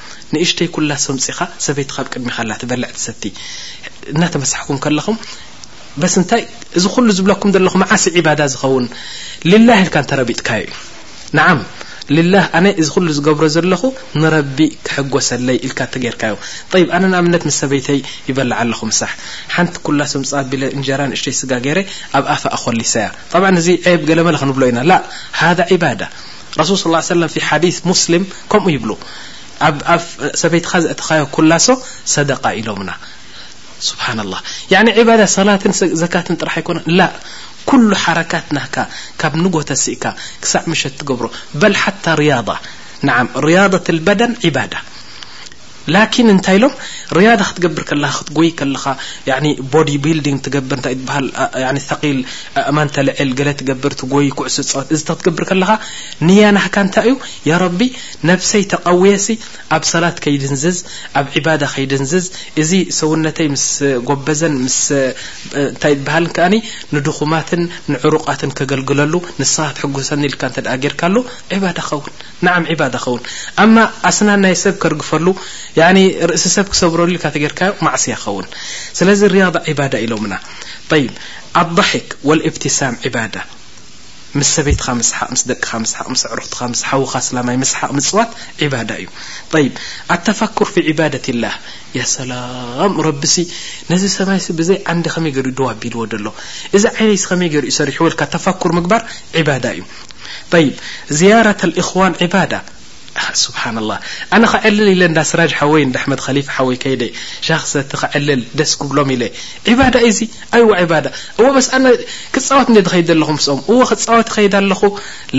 ንእሽተይ ኩላ ሰምጺኻ ሰበይትኻ ኣብ ቅድሚኻ ኣላ ትበልዕ ትሰቲ እናተመሳሕኩም ከለኹም በስ እንታይ እዚ ኩሉ ዝብለኩም ዘለኹ መዓስ ዒባዳ ዝኸውን ልላህ ኢልካ እንተረቢጥካዮ እዩ ንዓም ልላህ ኣነ እዚ ኩሉ ዝገብሮ ዘለኹ ንረቢ ክሕጎሰለይ ኢልካ እተገይርካዮ ጠይብ ኣነ ንኣብነት ምስ ሰበይተይ ይበልዓ ኣለኹ ምሳሕ ሓንቲ ኩላ ሰምፃ ኣቢለ እንጀራ ንእሽተይ ስጋ ገይረ ኣብ ኣፋ ኣኾሊሰያ ጠብዓ እዚ ዔብ ገለመለ ክንብሎ ኢና ላ ሃዛ ዒባዳ ረሱል ስ ላ ሰለም ፊ ሓዲስ ሙስሊም ከምኡ ይብሉ ኣብ ኣፍ ሰበይትኻ ዘእትኻዮ ኩላሶ ሰደቃ ኢሎምና ስብሓና ላህ ያኒ ዕባዳ ሰላትን ዘካትን ጥራሕ ኣይኮነን ላ ኩሉ ሓረካት ናካ ካብ ንጎ ተስእካ ክሳዕ ምሸት ትገብሮ በል ሓታ ርያዳ ንዓም ርያደት ልበደን ዕባዳ ላኪን እንታይ ኢሎም ርያዳ ክትገብር ከለኻ ክትጎይ ከለኻ ያኒ ቦዲ ቢልዲንግ ትገብር እንታይ ትበሃል ያኒ ተቂል ኣእማን ተልዕል ገለ ትገብር ትጎይ ኩዕሶ ትጻወት እዚ ክትገብር ከለኻ ንያ ናህካ እንታይ እዩ ያ ረቢ ነብሰይ ተቐውየሲ ኣብ ሰላት ከይድንዝዝ ኣብ ዒባዳ ከይድንዝዝ እዚ ሰውነተይ ምስ ጎበዘን ምስ እንታይ ትበሃልን ከኣኒ ንድኹማትን ንዕሩቃትን ከገልግለሉ ንስኻ ትሕጉሰኒ ኢልካ እንተ ጌርካሉ ዒባዳ ኸውን ናዓም ዒባዳ ከውን ኣማ ኣስናን ናይ ሰብ ከርግፈሉ ያኒ ርእሲ ሰብ ክሰብረሉ ኢልካ ተገርካዮ ማዕስያ ከውን ስለዚ ርያዳ ዒባዳ ኢሎምና ጠይብ ኣልዳሒክ ወልእብትሳም ዒባዳ ምስ ሰበይትኻ ምስሓቅ ምስ ደቅኻ ምስሓቅ ምስ ኣዕሩኽትኻ ምስ ሓውኻ ኣስላማይ ምስሓቅ ምጽዋት ዒባዳ እዩ ጠይብ ኣተፋኩር ፊ ዒባደት ላህ ያ ሰላም ረቢሲ ነዚ ሰማይሲ ብዘይ ዓንዲ ከመይ ገሩ ደው ኣቢልዎ ደሎ እዚ ዓይነይሲ ከመይ ገሩ እዩ ሰሪሕዎ ኢልካ ተፋኩር ምግባር ዒባዳ እዩ ጠይብ ዝያረት ኣልእኽዋን ዕባዳ ስብሓንላ ኣነ ከዕልል ኢለ እንዳ ስራጅ ሓወይ እንዳ ኣሕመድ ከሊፋ ሓወይ ከይደ ሻኽ ሰቲ ከዕልል ደስ ክብሎም ኢለ ዕባዳ ኢዚ ኣይዋ ዕባዳ እወ በስ ኣነ ክፃወት እንደ ድኸይድ ዘለኹ ምስኦም እወ ክፃወት ይኸይድ ኣለኹ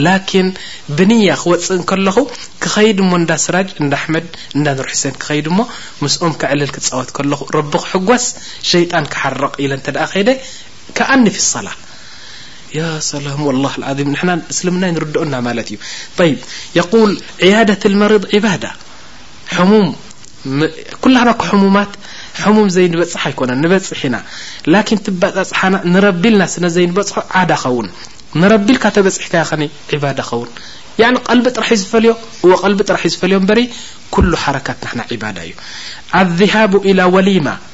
ላኪን ብንያ ክወፅእ እንከለኹ ክኸይድ እሞ እንዳ ስራጅ እንዳ ኣሕመድ እንዳ ኑር ሕሴን ክኸይድ እሞ ምስኦም ከዕልል ክፃወት ከለኹ ረቢ ክሕጎስ ሸይጣን ክሓረቕ ኢለ እንተ ደኣ ከይደ ከኣኒ ፊ ሰላህ ያ ሰላም ወላህ ኣልዓዚም ንሕና እስልምና ኣይንርድኦና ማለት እዩ ጠይብ የቁል ዕያደት ልመሪድ ዒባዳ ሕሙም ኩላህና እኮ ሕሙማት ሕሙም ዘይንበፅሕ ኣይኮነን ንበፅሕ ኢና ላኪን ትበፃፅሓና ንረቢ ኢልና ስለ ዘይንበፅሖ ዓዳ ኸውን ንረቢ ኢልካ ተበፅሕካዮ ኸኒ ዒባዳ ኸውን ያኒ ቀልቢ ጥራሕ እዩ ዝፈልዮ እወ ቀልቢ ጥራሕ እዩ ዝፈልዮ እምበሪ ኩሉ ሓረካት ናሕና ዒባዳ እዩ ኣዝሃቡ ኢላ ወሊማ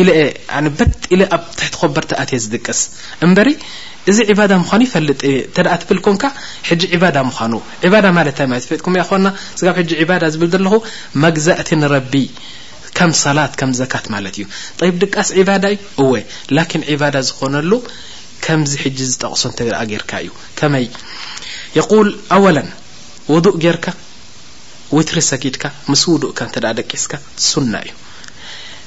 ኢለ እየ ኣነ በጥ ኢለ ኣብ ትሕቲ ኮበርታ ኣትየ ዝድቅስ እምበሪ እዚ ዒባዳ ምዃኑ ይፈልጥ እየ እንተ ትብል ኮንካ ሕጂ ዒባዳ ምዃኑ ዒባዳ ማለት ታይ ማለት ፈጥኩም ያኣኽዋና ስጋብ ሕጂ ዒባዳ ዝብል ዘለኹ መግዛእቲ ንረቢ ከም ሰላት ከም ዘካት ማለት እዩ ጠይብ ድቃስ ዒባዳ እዩ እወ ላኪን ዒባዳ ዝኾነሉ ከምዚ ሕጂ ዝጠቕሶ እንተ ጌርካ እዩ ከመይ የቁል ኣወለን ውዱእ ጌርካ ዊትሪ ሰጊድካ ምስ ውዱእካ እንተ ደቂስካ ሱና እዩ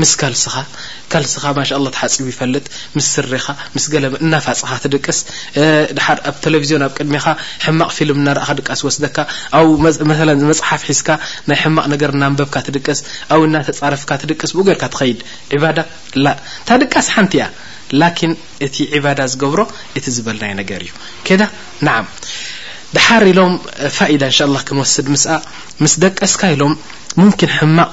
ምስ ካልስኻ ካልስኻ ማሻኣላህ ተሓጺቡ ይፈልጥ ምስ ስሬኻ ምስ ገለ እናፋጸኻ ትድቅስ ድሓር ኣብ ተለቪዝዮን ኣብ ቅድሜኻ ሕማቕ ፊልም እናረኣኻ ድቃስ ይወስደካ ኣው መሰለን መጽሓፍ ሒዝካ ናይ ሕማቕ ነገር እናንበብካ ትድቅስ ኣው እናተጻረፍካ ትድቅስ ብኡ ጌርካ ትኸይድ ዒባዳ ላ እታ ድቃስ ሓንቲ እያ ላኪን እቲ ዒባዳ ዝገብሮ እቲ ዝበልናዮ ነገር እዩ ከዳ ናዓም ድሓር ኢሎም ፋኢዳ እንሻ ኣላህ ክንወስድ ምስኣ ምስ ደቀስካ ኢሎም ሙምኪን ሕማቕ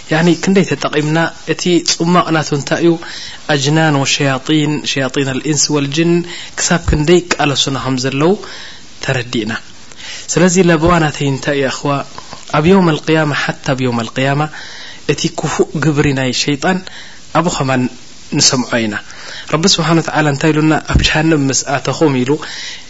ያኒ ክንደይ ተጠቂምና እቲ ጹማቅ ናቱ እንታይ እዩ ኣጅናን ወሸያጢን ሸያጢን ኣልኢንስ ወልጅን ክሳብ ክንደይ ይቃለሱና ከም ዘለው ተረዲእና ስለዚ ለበዋ ናተይ እንታይ እዩ ኣኽዋ ኣብ የውም ኣልቅያማ ሓታ ኣብ የውም ኣልቅያማ እቲ ክፉእ ግብሪ ናይ ሸይጣን ኣብኡ ከማን ንሰምዖ ኢና ረቢ ስብሓን ወተዓላ እንታይ ኢሉና ኣብ ጀሃነብ ምስ ኣተኹም ኢሉ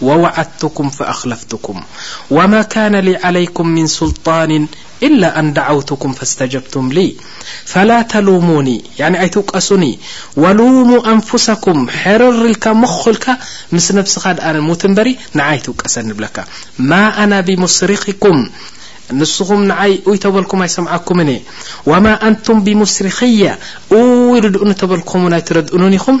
ووعدتكم فأخلفتكم وما كان لي عليكم من سلطان إلا ان دعوتكم فاستجبتم لي فلا تلوموني يعني ኣيتوቀሱني ولومو أنفسكم حررلك مخልك مس نفسኻ د مت በر نعيتوቀس نبلك ما أنا بمسرخكم ንسኹم نعي ي تبልكم ኣيسمعكمن وما أንتم بمسرخي وي لدኡن በልم ይتردأنن ኹم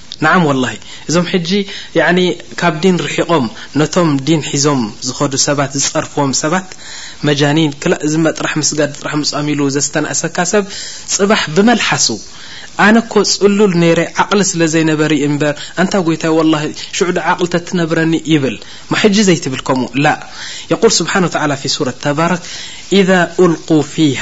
ናዓም ወላሂ እዞም ሕጂ ያኒ ካብ ዲን ርሒቆም ነቶም ዲን ሒዞም ዝከዱ ሰባት ዝጸርፍዎም ሰባት መጃኒን ክላእ እዚ መጥራሕ ምስጋድ ጥራሕ ምጻም ኢሉ ዘስተናእሰካ ሰብ ጽባሕ ብመልሓሱ ኣነ እኮ ጽሉል ነይረ ዓቅሊ ስለ ዘይነበሪይ እንበር ኣንታ ጎይታይ ወላሂ ሽዑ ዶ ዓቅሊ ተትነብረኒ ይብል ማሕጂ ዘይትብል ከምኡ ላእ የቁል ስብሓን ወተዓላ ፊ ሱረት ተባረክ ኢዛ ኡልቁ ፊሃ